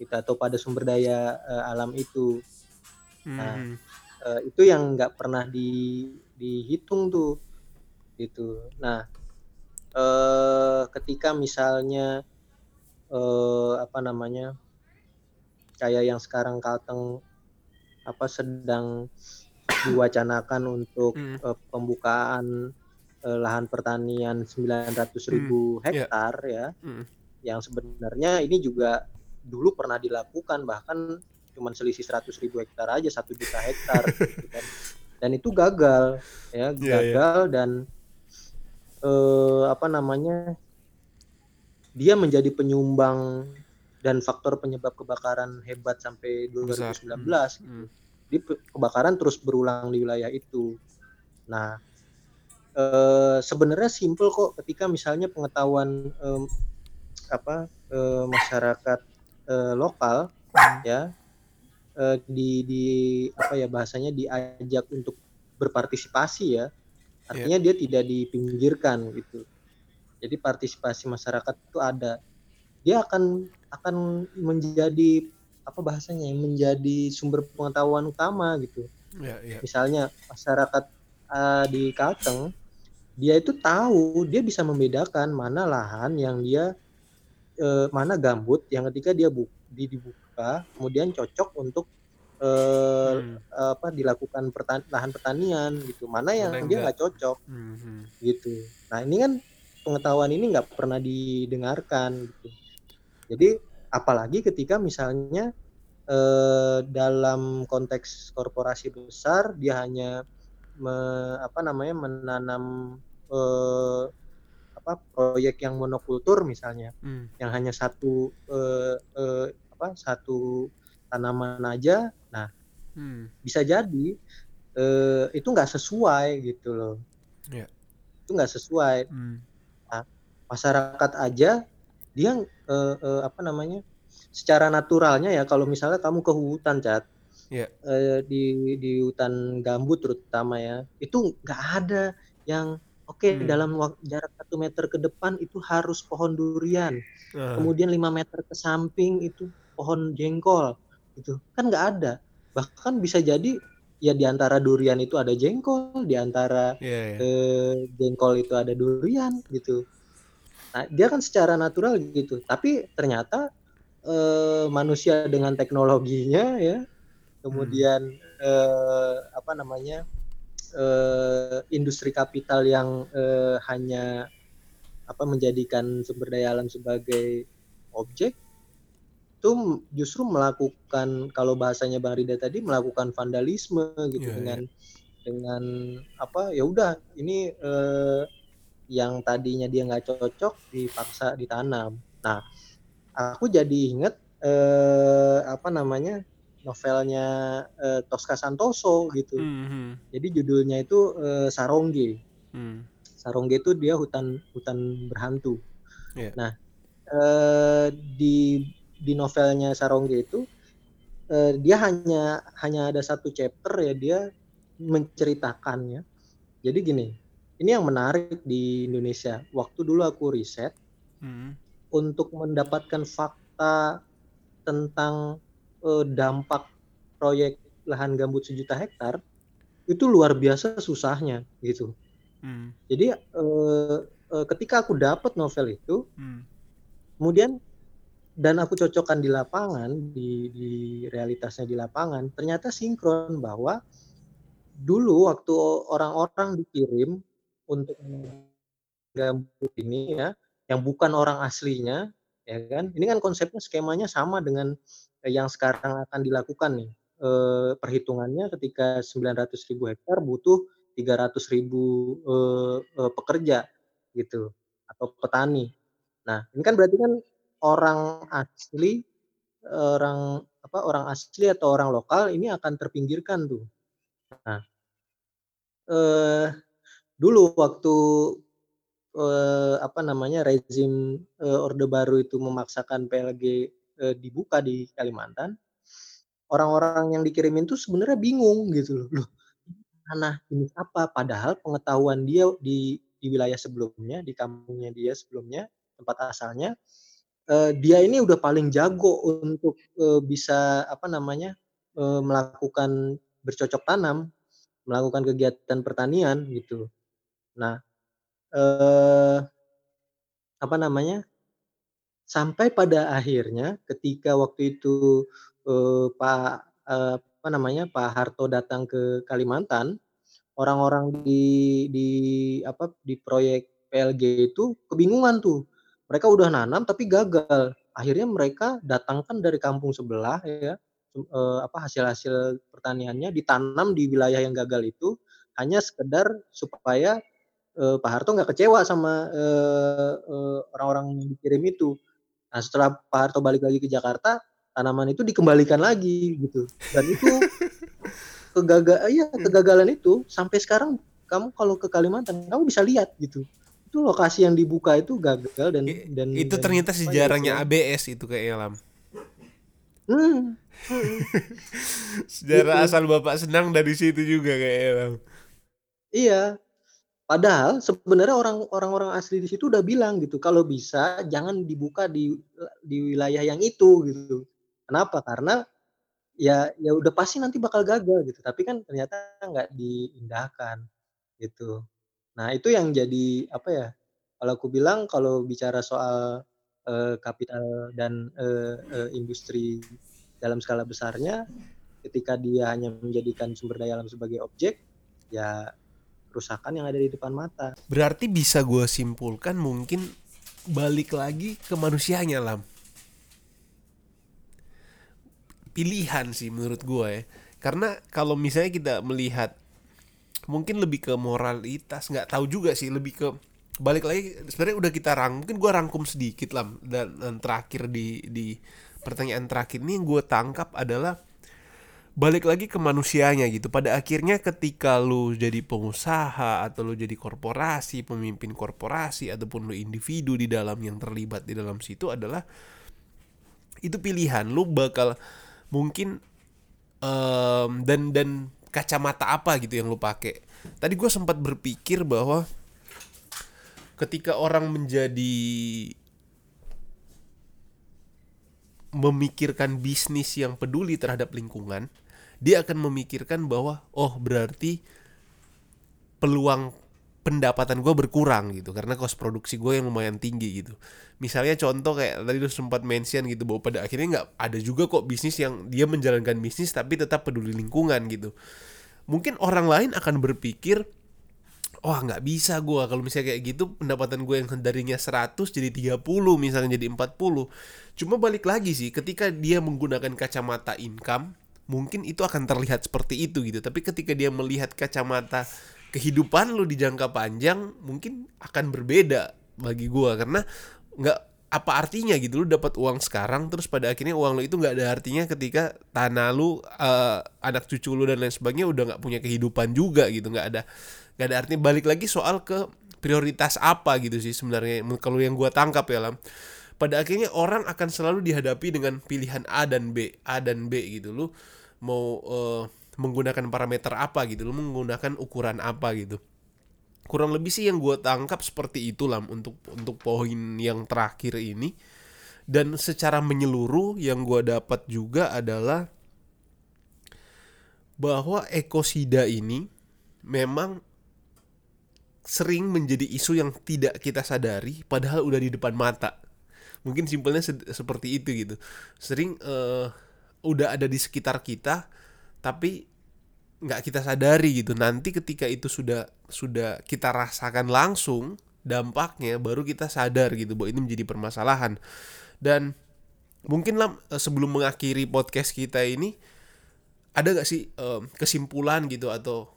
kita atau pada sumber daya eh, alam itu Nah, Hmm. Eh, itu yang nggak pernah di, dihitung tuh gitu nah eh, ketika misalnya eh, apa namanya kayak yang sekarang Kalteng apa sedang diwacanakan untuk Hmm. eh, pembukaan eh, lahan pertanian 900 ribu iya. hektar ya Hmm. yang sebenarnya ini juga dulu pernah dilakukan bahkan cuman selisih 100 ribu hektar aja satu juta hektar gitu <laughs> kan. dan itu gagal ya Iya, iya. gagal dan eh, apa namanya dia menjadi penyumbang dan faktor penyebab kebakaran hebat sampai Besar. 2019 Hmm. di kebakaran terus berulang di wilayah itu. Nah, eh, sebenarnya simple kok ketika misalnya pengetahuan em, apa eh, masyarakat eh, lokal Hmm. ya eh, di di apa ya bahasanya diajak untuk berpartisipasi ya. Artinya dia tidak dipinggirkan gitu. Jadi partisipasi masyarakat itu ada. Dia akan akan menjadi apa bahasanya ya, menjadi sumber pengetahuan utama gitu Iya, iya. misalnya masyarakat uh, di Kalteng dia itu tahu dia bisa membedakan mana lahan yang dia eh, mana gambut yang ketika dia bu, di, dibuka kemudian cocok untuk eh, Hmm. apa dilakukan pertan lahan pertanian gitu mana yang yang dia nggak cocok. Hmm. gitu nah ini kan pengetahuan ini nggak pernah didengarkan gitu jadi apalagi ketika misalnya eh, dalam konteks korporasi besar dia hanya me- apa namanya menanam eh, apa proyek yang monokultur misalnya Hmm. yang hanya satu eh, eh, apa satu tanaman aja nah Hmm. bisa jadi eh, itu nggak sesuai gitu loh Iya. itu nggak sesuai Hmm. masyarakat aja dia eh, eh, apa namanya secara naturalnya ya kalau misalnya kamu ke hutan cat Iya. eh, di di hutan gambut terutama ya itu nggak ada yang oke Hmm. dalam jarak satu meter ke depan itu harus pohon durian Ah. kemudian lima meter ke samping itu pohon jengkol gitu kan nggak ada bahkan bisa jadi ya di antara durian itu ada jengkol di antara Iya, iya. eh, jengkol itu ada durian gitu. Nah, dia kan secara natural gitu. Tapi ternyata eh, manusia dengan teknologinya ya, kemudian eh, apa namanya eh, industri kapital yang eh, hanya apa menjadikan sumber daya alam sebagai objek itu justru melakukan kalau bahasanya Bang Rida tadi melakukan vandalisme gitu iya. dengan dengan apa ya udah ini eh, yang tadinya dia nggak cocok dipaksa ditanam. Nah, aku jadi inget eh, apa namanya novelnya eh, Tosca Santoso gitu. Hmm. Hmm. Jadi judulnya itu eh, Sarongge. Hmm. Sarongge itu dia hutan hutan berhantu. Iya. Nah, eh, di di novelnya Sarongge itu eh, dia hanya hanya ada satu chapter ya dia menceritakannya. Jadi gini, ini yang menarik di Indonesia. Waktu dulu aku riset Hmm. untuk mendapatkan fakta tentang eh, dampak proyek lahan gambut sejuta hektar itu luar biasa susahnya gitu. Hmm. Jadi eh, eh, ketika aku dapat novel itu, Hmm. kemudian dan aku cocokkan di lapangan di, di realitasnya di lapangan, ternyata sinkron bahwa dulu waktu orang-orang dikirim untuk gambut ini ya, yang bukan orang aslinya, ya kan. Ini kan konsepnya skemanya sama dengan yang sekarang akan dilakukan nih. Eee, perhitungannya ketika 900.000 hektar butuh 300.000, eee eee, pekerja gitu atau petani. Nah, ini kan berarti kan orang asli, orang apa, orang asli atau orang lokal ini akan terpinggirkan tuh. Nah, eee, dulu waktu, eee, apa namanya, rezim, eee, Orde Baru itu memaksakan PLG, eee, dibuka di Kalimantan, orang-orang yang dikirimin tuh sebenarnya bingung gitu loh, "Loh, tanah ini apa?" Padahal pengetahuan dia di di wilayah sebelumnya, di kampungnya dia sebelumnya, tempat asalnya, eee, dia ini udah paling jago untuk, eee, bisa apa namanya, eee, melakukan bercocok tanam, melakukan kegiatan pertanian gitu. Nah, eee, apa namanya, sampai pada akhirnya ketika waktu itu, eee, Pak, eee, apa namanya, Pak Harto datang ke Kalimantan, orang-orang di di apa, di proyek PLG itu kebingungan tuh. Mereka udah nanam tapi gagal. Akhirnya mereka datangkan dari kampung sebelah ya, eee, apa, hasil-hasil pertaniannya ditanam di wilayah yang gagal itu, hanya sekedar supaya, eee, Pak Harto nggak kecewa sama, eee eee, orang-orang yang dikirim itu. Nah, setelah Pak Harto balik lagi ke Jakarta, tanaman itu dikembalikan lagi gitu, dan itu kegaga iya, kegagalan itu sampai sekarang kamu kalau ke Kalimantan, kamu bisa lihat gitu. Itu lokasi yang dibuka itu gagal dan I dan itu dan ternyata ya sejarahnya istilahnya ABS itu kayaknya, Lam. Hmm. <laughs> Sejarah Gitu. asal Bapak senang dari situ juga kayaknya, Lam. Iya. Padahal sebenarnya orang orang-orang asli di situ udah bilang gitu, "Kalau bisa jangan dibuka di di wilayah yang itu," gitu. Kenapa? Karena ya ya udah pasti nanti bakal gagal gitu, tapi kan ternyata nggak diindahkan, gitu. Nah, itu yang jadi apa ya, kalau aku bilang kalau bicara soal, eee, kapital dan, eee eee, industri dalam skala besarnya, ketika dia hanya menjadikan sumber daya alam sebagai objek, ya kerusakan yang ada di depan mata. Berarti bisa gua simpulkan mungkin balik lagi ke manusianya, Lam. Pilihan sih menurut gua ya. Karena kalau misalnya kita melihat mungkin lebih ke moralitas, nggak tahu juga sih, lebih ke balik lagi sebenarnya udah kita rang mungkin gua rangkum sedikit Lam dan, dan terakhir di di pertanyaan terakhir ini yang gue tangkap adalah balik lagi ke manusianya gitu. Pada akhirnya ketika lu jadi pengusaha atau lu jadi korporasi, pemimpin korporasi ataupun lu individu di dalam yang terlibat di dalam situ adalah itu pilihan lu bakal mungkin em, dan dan kacamata apa gitu yang lu pakai. Tadi gue sempat berpikir bahwa ketika orang menjadi memikirkan bisnis yang peduli terhadap lingkungan, dia akan memikirkan bahwa oh berarti peluang pendapatan gue berkurang gitu karena kos produksi gue yang lumayan tinggi gitu. Misalnya contoh kayak tadi lu sempat mention gitu bahwa pada akhirnya nggak ada juga kok bisnis yang dia menjalankan bisnis tapi tetap peduli lingkungan gitu. Mungkin orang lain akan berpikir wah nggak bisa gue kalau misalnya kayak gitu pendapatan gue yang darinya 100 jadi 30 misalnya jadi 40 cuma balik lagi sih ketika dia menggunakan kacamata income mungkin itu akan terlihat seperti itu gitu tapi ketika dia melihat kacamata kehidupan lu di jangka panjang mungkin akan berbeda bagi gue karena nggak apa artinya gitu? Lu dapat uang sekarang terus pada akhirnya uang lu itu nggak ada artinya ketika tanah lu eh, anak cucu lu dan lain sebagainya udah nggak punya kehidupan juga gitu. Nggak ada nggak ada artinya. Balik lagi soal ke prioritas apa gitu sih sebenarnya kalau yang gua tangkap ya lam. Pada akhirnya orang akan selalu dihadapi dengan pilihan A dan B A dan B gitu. Lu mau eh, menggunakan parameter apa gitu lu menggunakan ukuran apa gitu. Kurang lebih sih yang gue tangkap seperti itu lam untuk untuk poin yang terakhir ini. Dan secara menyeluruh yang gue dapat juga adalah bahwa ekosida ini memang sering menjadi isu yang tidak kita sadari padahal udah di depan mata. Mungkin simpelnya se- seperti itu gitu. Sering eh, udah ada di sekitar kita tapi nggak kita sadari gitu. Nanti ketika itu sudah sudah kita rasakan langsung dampaknya baru kita sadar gitu bahwa ini menjadi permasalahan. Dan mungkin lah eh, sebelum mengakhiri podcast kita ini ada gak sih eh, kesimpulan gitu atau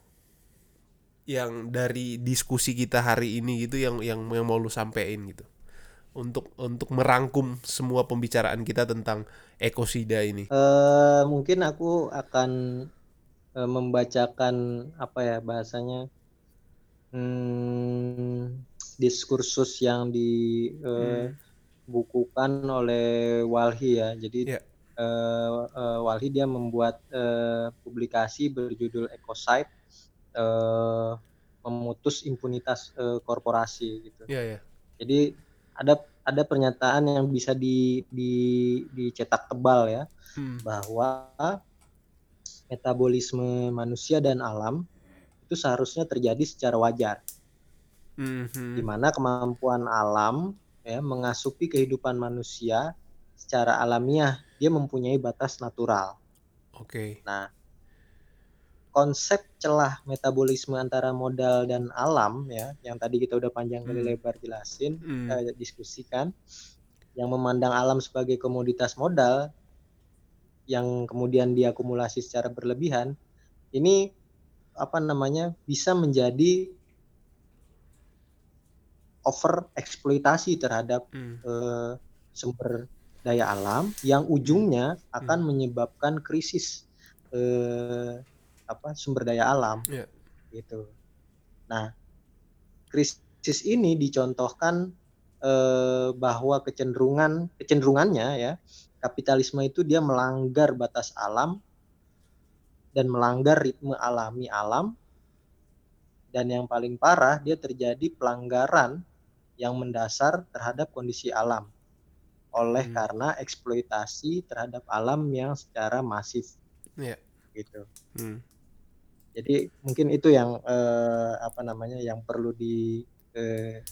yang dari diskusi kita hari ini gitu yang yang yang mau lu sampein gitu? Untuk untuk merangkum semua pembicaraan kita tentang ekosida ini. Eh mungkin aku akan eh, membacakan apa ya bahasanya hmm, diskursus yang dibukukan oleh Walhi ya. Jadi Ya. eh, eh, Walhi dia membuat eh, publikasi berjudul Ecocide eh, memutus impunitas eh, korporasi gitu. Iya ya. Jadi ada ada pernyataan yang bisa di, di dicetak tebal ya Hmm. bahwa metabolisme manusia dan alam itu seharusnya terjadi secara wajar Mhm. di mana kemampuan alam ya mengasupi kehidupan manusia secara alamiah dia mempunyai batas natural. Oke. Nah, konsep celah metabolisme antara modal dan alam ya yang tadi kita udah panjang kali Hmm. lebar jelasin Hmm. eh, diskusikan yang memandang alam sebagai komoditas modal yang kemudian diakumulasi secara berlebihan ini apa namanya bisa menjadi over eksploitasi terhadap Hmm. eh, sumber daya alam yang ujungnya akan menyebabkan krisis eh, apa sumber daya alam Iya. gitu. Nah, krisis ini dicontohkan eh, bahwa kecenderungan kecenderungannya ya kapitalisme itu dia melanggar batas alam dan melanggar ritme alami alam dan yang paling parah dia terjadi pelanggaran yang mendasar terhadap kondisi alam oleh Hmm. karena eksploitasi terhadap alam yang secara masif Iya. gitu. Hmm. Jadi mungkin itu yang eh, apa namanya yang perlu di eh,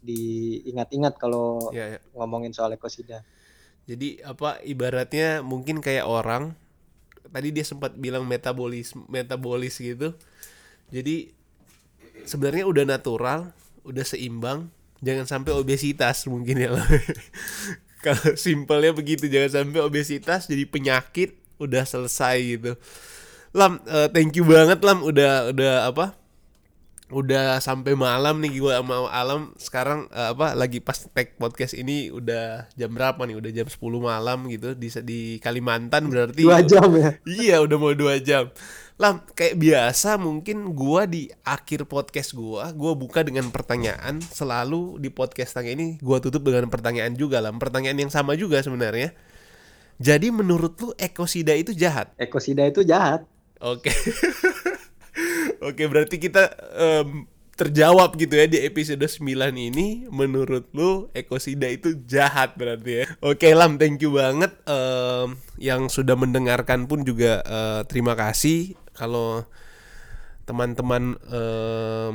diingat-ingat kalau Iya, iya. ngomongin soal ekosida. Jadi apa ibaratnya mungkin kayak orang tadi dia sempat bilang metabolis metabolis gitu. Jadi sebenarnya udah natural, udah seimbang, jangan sampai obesitas mungkin ya. <laughs> Kalau simpelnya begitu jangan sampai obesitas jadi penyakit udah selesai gitu. Lam, eh, thank you banget Lam udah udah apa? Udah sampai malam nih gua sama Alam sekarang eh, apa lagi pas tag podcast ini udah jam berapa nih? Udah jam 10 malam gitu di di Kalimantan berarti. Dua jam ya. Iya udah mau dua jam Lam kayak biasa mungkin gua di akhir podcast gua Gua buka dengan pertanyaan Selalu di podcast tanya ini Gua tutup dengan pertanyaan juga Lam Pertanyaan yang sama juga sebenarnya Jadi menurut lu ekosida itu jahat? Ekosida itu jahat. Oke <laughs> Oke berarti kita em, terjawab gitu ya di episode 9 ini. Menurut lu ekosida itu jahat berarti ya. Oke Lam thank you banget. Em, yang sudah mendengarkan pun juga eh, terima kasih. Kalau teman-teman em,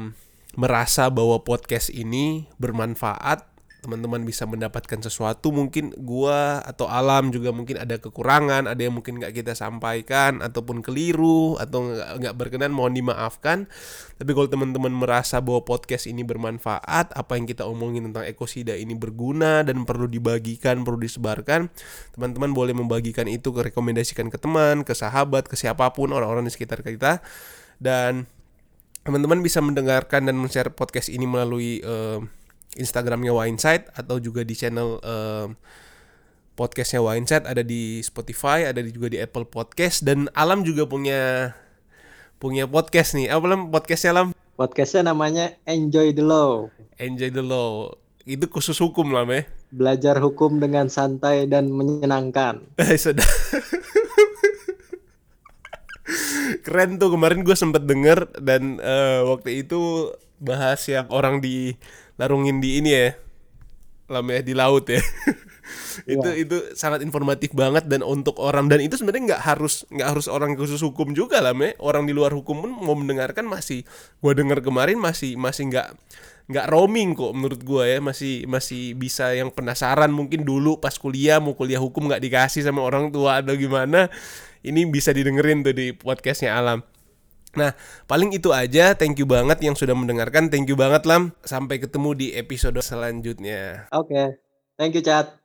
merasa bahwa podcast ini bermanfaat teman-teman bisa mendapatkan sesuatu mungkin gua atau alam juga mungkin ada kekurangan ada yang mungkin nggak kita sampaikan ataupun keliru atau nggak berkenan mohon dimaafkan. Tapi kalau teman-teman merasa bahwa podcast ini bermanfaat apa yang kita omongin tentang ekosida ini berguna dan perlu dibagikan perlu disebarkan teman-teman boleh membagikan itu ke rekomendasikan ke teman ke sahabat ke siapa pun orang-orang di sekitar kita. Dan teman-teman bisa mendengarkan dan men-share podcast ini melalui eh, Instagramnya Wineside atau juga di channel eh, podcastnya Wineside ada di Spotify ada di- juga di Apple Podcast dan Alam juga punya punya podcast nih apa Lam podcastnya Lam Podcastnya namanya Enjoy the Law. Enjoy the Law itu khusus hukum Lam ya Belajar hukum dengan santai dan menyenangkan. <laughs> Sudah. Keren tuh kemarin gue sempet denger dan eh, waktu itu bahas yang orang di larungin di ini ya, lam ya di laut ya. <laughs> itu itu sangat informatif banget dan untuk orang. Dan itu sebenarnya nggak harus nggak harus orang khusus hukum juga lah ya. Orang di luar hukum pun mau mendengarkan masih gue denger kemarin masih masih nggak nggak roaming kok menurut gue ya. Masih masih bisa yang penasaran mungkin dulu pas kuliah mau kuliah hukum nggak dikasih sama orang tua atau gimana. Ini bisa didengerin tuh di podcastnya alam Nah, paling itu aja. Thank you banget yang sudah mendengarkan. Thank you banget Lam. Sampai ketemu di episode selanjutnya. Oke. Okay. Thank you, Chat.